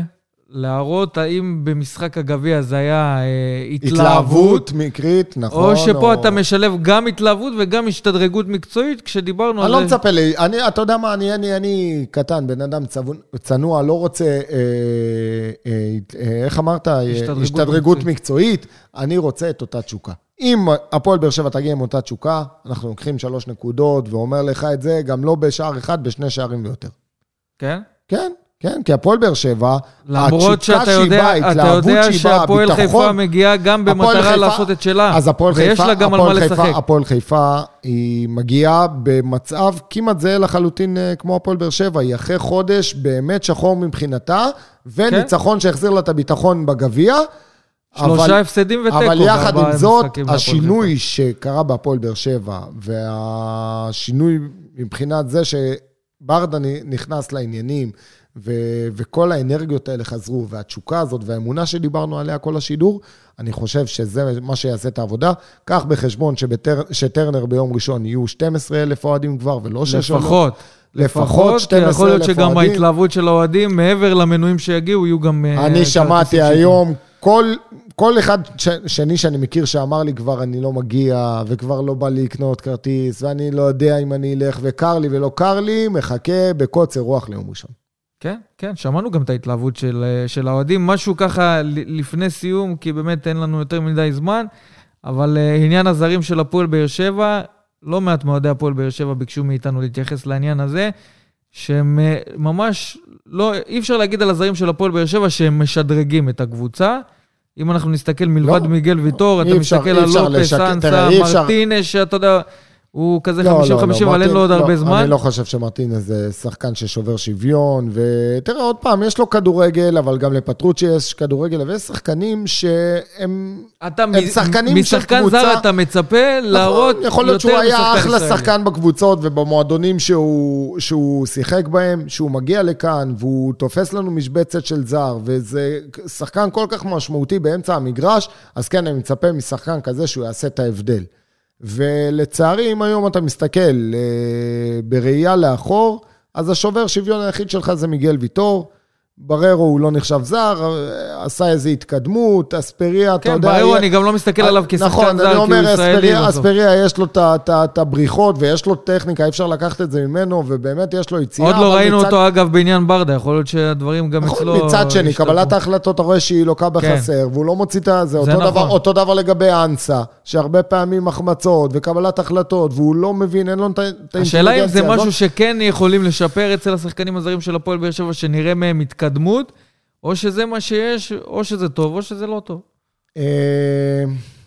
להראות האם במשחק הגביע זה היה אה, התלהבות, התלהבות מקרית, נכון. או שפה אתה משלב גם התלהבות וגם השתדרגות מקצועית, כשדיברנו אני על לא זה. מצפה לי, אני, אתה יודע מה, אני, אני, אני קטן, בן אדם צבון, צנוע, לא רוצה, אה, אה, אה, איך אמרת? אה, השתדרגות השתדרגות מקצועית. מקצועית. אני רוצה את אותה תשוקה. אם הפועל באר שבע תגיע עם אותה תשוקה, אנחנו לוקחים שלוש נקודות, ואומר לך את זה גם לא בשער אחד, בשני שערים ויותר. כן? כן, כן, כי הפועל באר שבע, למרות שאתה יודע, אתה יודע שהפועל חיפה מגיעה גם במטרה חיפה- לעשות את שלה. אז הפועל ויש חיפה, לה גם על מה חיפה, לשחק. הפועל חיפה היא מגיעה במצב כמעט זהה לחלוטין אה, כמו הפועל באר שבע. היא אחרי חודש באמת שחור מבחינתה, וניצחון שהחזיר לה את הביטחון בגביע. אבל- שלושה הפסדים ותיקו. אבל יחד עם זאת, השינוי שקרה בהפועל באר שבע, והשינוי מבחינת זה שברדה נכנס לעניינים, ו- וכל האנרגיות האלה חזרו, והתשוקה הזאת והאמונה שדיברנו עליה כל השידור, אני חושב שזה מה שיעשה את העבודה. קח בחשבון שטר, שטרנר ביום ראשון יהיו 12,000 אוהדים כבר, ולא חיפה. 6 לפחות. לפחות כי יכול להיות 12,000 שגם אוהדים. ההתלהבות של האוהדים, מעבר למנויים שיגיעו, יהיו גם... אה, אני שמעתי. היום, כל, כל אחד ש, שני שאני מכיר שאמר לי כבר אני לא מגיע, וכבר לא בא לי לקנות כרטיס, ואני לא יודע אם אני אלך, וקר לי ולא קר לי, מחכה בקוצר רוח ליום ראשון. כן, כן, שמענו גם את ההתלהבות של, אה, של האוהדים. משהו ככה לפני סיום, כי באמת אין לנו יותר מדי זמן, אבל אה, עניין הזרים של הפועל באר שבע, לא מעט מאוהדי הפועל באר שבע ביקשו מאיתנו להתייחס לעניין הזה, שהם אה, ממש, לא, אי אפשר להגיד על הזרים של הפועל באר שבע שהם משדרגים את הקבוצה. אם אנחנו נסתכל מלבד לא, מיגל ויטור, אתה אפשר- מסתכל על לופס, אנסה, מרטינש, שאתה יודע, הוא כזה לא, 50-50, לא, לא, אבל אין לו עוד הרבה לא, זמן. אני לא חושב שמרטינז זה שחקן ששובר שוויון, ותראה, עוד פעם, יש לו כדורגל, אבל גם לפטרוצ'י יש כדורגל, ויש שחקנים שהם... אתה הם מ- שחקנים של משחקן קבוצה- זר אתה מצפה להראות נכון, יכול להיות שהוא יותר היה משחקן אחלה ישראלי. שחקן בקבוצות ובמועדונים שהוא, שהוא שיחק בהם, שהוא מגיע לכאן והוא תופס לנו משבצת של זר, וזה שחקן כל כך משמעותי באמצע המגרש, אז כן, אני מצפה משחקן כזה שהוא יעשה את ההבדל. ולצערי, אם היום אתה מסתכל אה, בראייה לאחור, אז השובר שוויון היחיד שלך זה מיגל ויטור. בררו הוא לא נחשב זר, עשה איזו התקדמות, אספריה, אתה כן, יודע... בררו, יהיה- אני גם לא מסתכל עליו כשחקן נכון, זר, אני כי הוא אומר, ישראלי אספריה, בסוף. אספריה יש לו את הבריחות ויש לו טכניקה, אי אפשר לקחת את זה ממנו, ובאמת יש לו יציאה. עוד לא ראינו מצד- אותו, אגב, בעניין ברדה, יכול להיות שהדברים גם נכון, אצלו... מצד שני, השתפרו. קבלת ההחלטות, אתה רואה שהיא לוקה בחסר, והוא לא מוציא את זה. זה אותו נכון. דבר- אותו דבר לגבי אנסה, שהרבה פעמים החמצות וקבלת החלטות, והוא לא מבין, אין לו את האינטליגנציה השאלה אם זה. משהו שכן יכולים לשפר אצל השחקנים הזרים של הפועל באר שבע, שנראה מהם התקדמות, או שזה מה שיש, או שזה טוב, או שזה לא טוב. אה,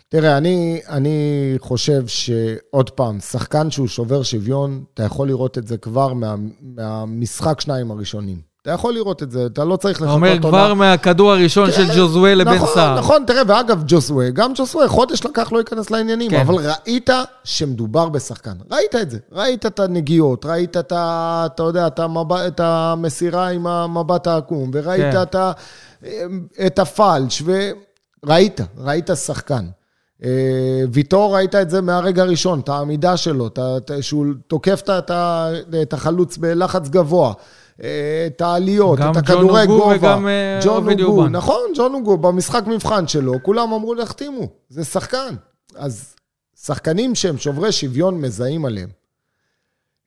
תראה, אני, אני חושב שעוד פעם, שחקן שהוא שובר שוויון, אתה יכול לראות את זה כבר מה, מהמשחק שניים הראשונים. אתה יכול לראות את זה, אתה לא צריך אתה לחכות אומר כבר מהכדור הראשון של ג'וזווה לבן נכון, סער. נכון, תראה, ואגב, ג'וסווה, גם ג'וסווה, חודש לקח לא להיכנס לעניינים, כן. אבל ראית שמדובר בשחקן. ראית את זה. ראית את הנגיעות, ראית את ה... אתה יודע, את, המסירה עם המבט העקום, וראית כן. את, הפלש, וראית, ראית שחקן. אה, ויטור, ראית את זה מהרגע הראשון, את העמידה שלו, שהוא תוקף את החלוץ בלחץ גבוה. אה, את העליות, גם את ג'ון הכדורי אוגו גובה. וגם, אה, ג'ון אוגו, אובן. נכון, ג'ון אוגו, במשחק מבחן שלו, כולם אמרו להחתימו, זה שחקן. אז שחקנים שהם שוברי שוויון מזהים עליהם.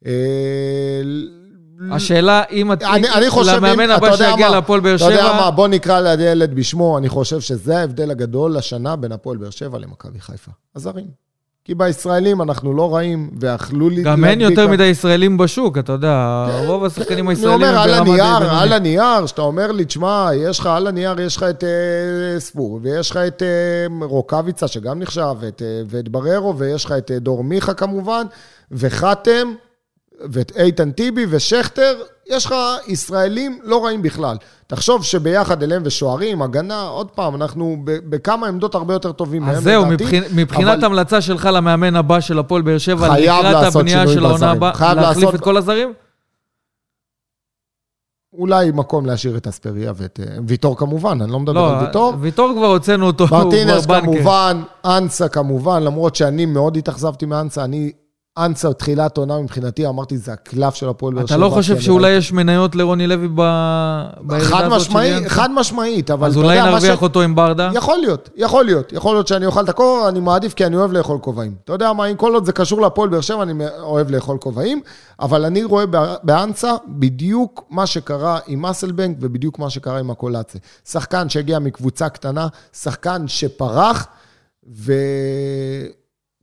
אה, השאלה אם את... אני, אני חושב, למאמן הבא שיגיע להפועל באר אתה יודע שבע, מה, בוא נקרא לילד בשמו, אני חושב שזה ההבדל הגדול השנה בין הפועל באר שבע למכבי חיפה. הזרים. כי בישראלים אנחנו לא רעים, ואכלו לי... גם אין יותר מדי ישראלים בשוק, אתה יודע, רוב השחקנים אני הישראלים אומר, הם על ברמה די הנייר, בינונית. על הנייר, שאתה אומר לי, תשמע, יש לך על הנייר, יש לך את אה, ספור, ויש לך את אה, רוקאביצה, שגם נחשב, אה, ואת בררו, ויש לך את דור מיכה כמובן, וחתם, ואת איתן טיבי ושכטר, יש לך ישראלים לא רעים בכלל. תחשוב שביחד אליהם ושוערים, הגנה, עוד פעם, אנחנו בכמה עמדות הרבה יותר טובים מהם, אז זהו, לדעתי, מבחינ- מבחינת אבל- המלצה שלך למאמן הבא של הפועל באר שבע, לקראת הבנייה של העונה. הבאה, להחליף לעשות- את כל הזרים? אולי מקום להשאיר את אספריה ואת אה, ויטור כמובן, אני לא מדבר לא, על ויטור. ויטור כבר הוצאנו אותו, הוא מרטינס כבר בנקר. כמובן, אנסה כמובן, למרות שאני מאוד התאכזבתי מאנסה, אני אנסה, תחילת עונה מבחינתי, אמרתי, זה הקלף של הפועל באר שבע. אתה לא חושב שאולי יש מניות לרוני לוי בירידה הזאת משמעית? חד משמעית, אבל אז אולי נרוויח אותו עם ברדה? יכול להיות, יכול להיות. יכול להיות שאני אוכל את הכובע, אני מעדיף כי אני אוהב לאכול כובעים. אתה יודע מה, אם כל עוד זה קשור להפועל באר שבע, אני אוהב לאכול כובעים, אבל אני רואה באנסה בדיוק מה שקרה עם אסלבנק ובדיוק מה שקרה עם הקולאצה. שחקן שהגיע מקבוצה קטנה, שחקן שפרח,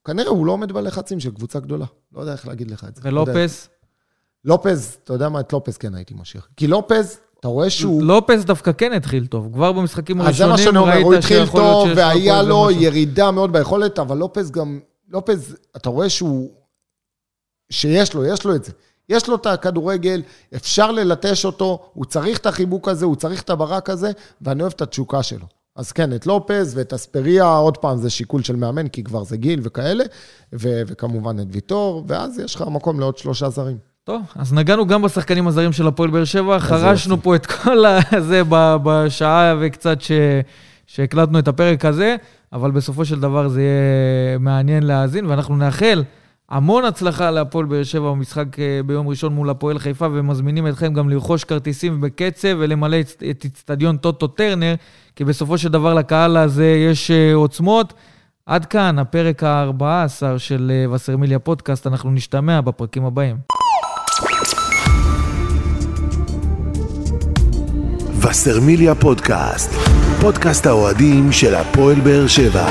וכנראה הוא לא עומד בלחצים של קבוצה גדולה. לא יודע איך להגיד לך את זה. ולופס? לופז, אתה יודע מה, את לופז כן הייתי משאיר. כי לופז, אתה רואה שהוא... לופס דווקא כן התחיל טוב. כבר במשחקים אז זה מה הראשונים שאני אומר, ראית הוא התחיל שיכול להיות טוב, שיש והיה לו. ירידה מאוד ביכולת, אבל לופז גם, לופז, אתה רואה שהוא, שיש לו, יש לו את זה. יש לו את הכדורגל, אפשר ללטש אותו, הוא צריך את החיבוק הזה, הוא צריך את הברק הזה, ואני אוהב את התשוקה שלו. אז כן, את לופז ואת אספריה, עוד פעם, זה שיקול של מאמן, כי כבר זה גיל וכאלה, ו- וכמובן את ויטור, ואז יש לך מקום לעוד שלושה זרים. טוב, אז נגענו גם בשחקנים הזרים של הפועל באר שבע, חרשנו. פה את כל הזה בשעה וקצת ש... שהקלטנו את הפרק הזה, אבל בסופו של דבר זה יהיה מעניין להאזין, ואנחנו נאחל המון הצלחה להפועל באר שבע במשחק אה, ביום ראשון מול הפועל חיפה, ומזמינים אתכם גם לרכוש כרטיסים בקצב ולמלא את- אצטדיון טוטו טרנר, כי בסופו של דבר לקהל הזה יש אה, עוצמות. עד כאן הפרק ה-14 של אה, וסרמיליה פודקאסט, אנחנו נשתמע בפרקים הבאים. וסרמיליה פודקאסט, פודקאסט האוהדים של הפועל באר שבע.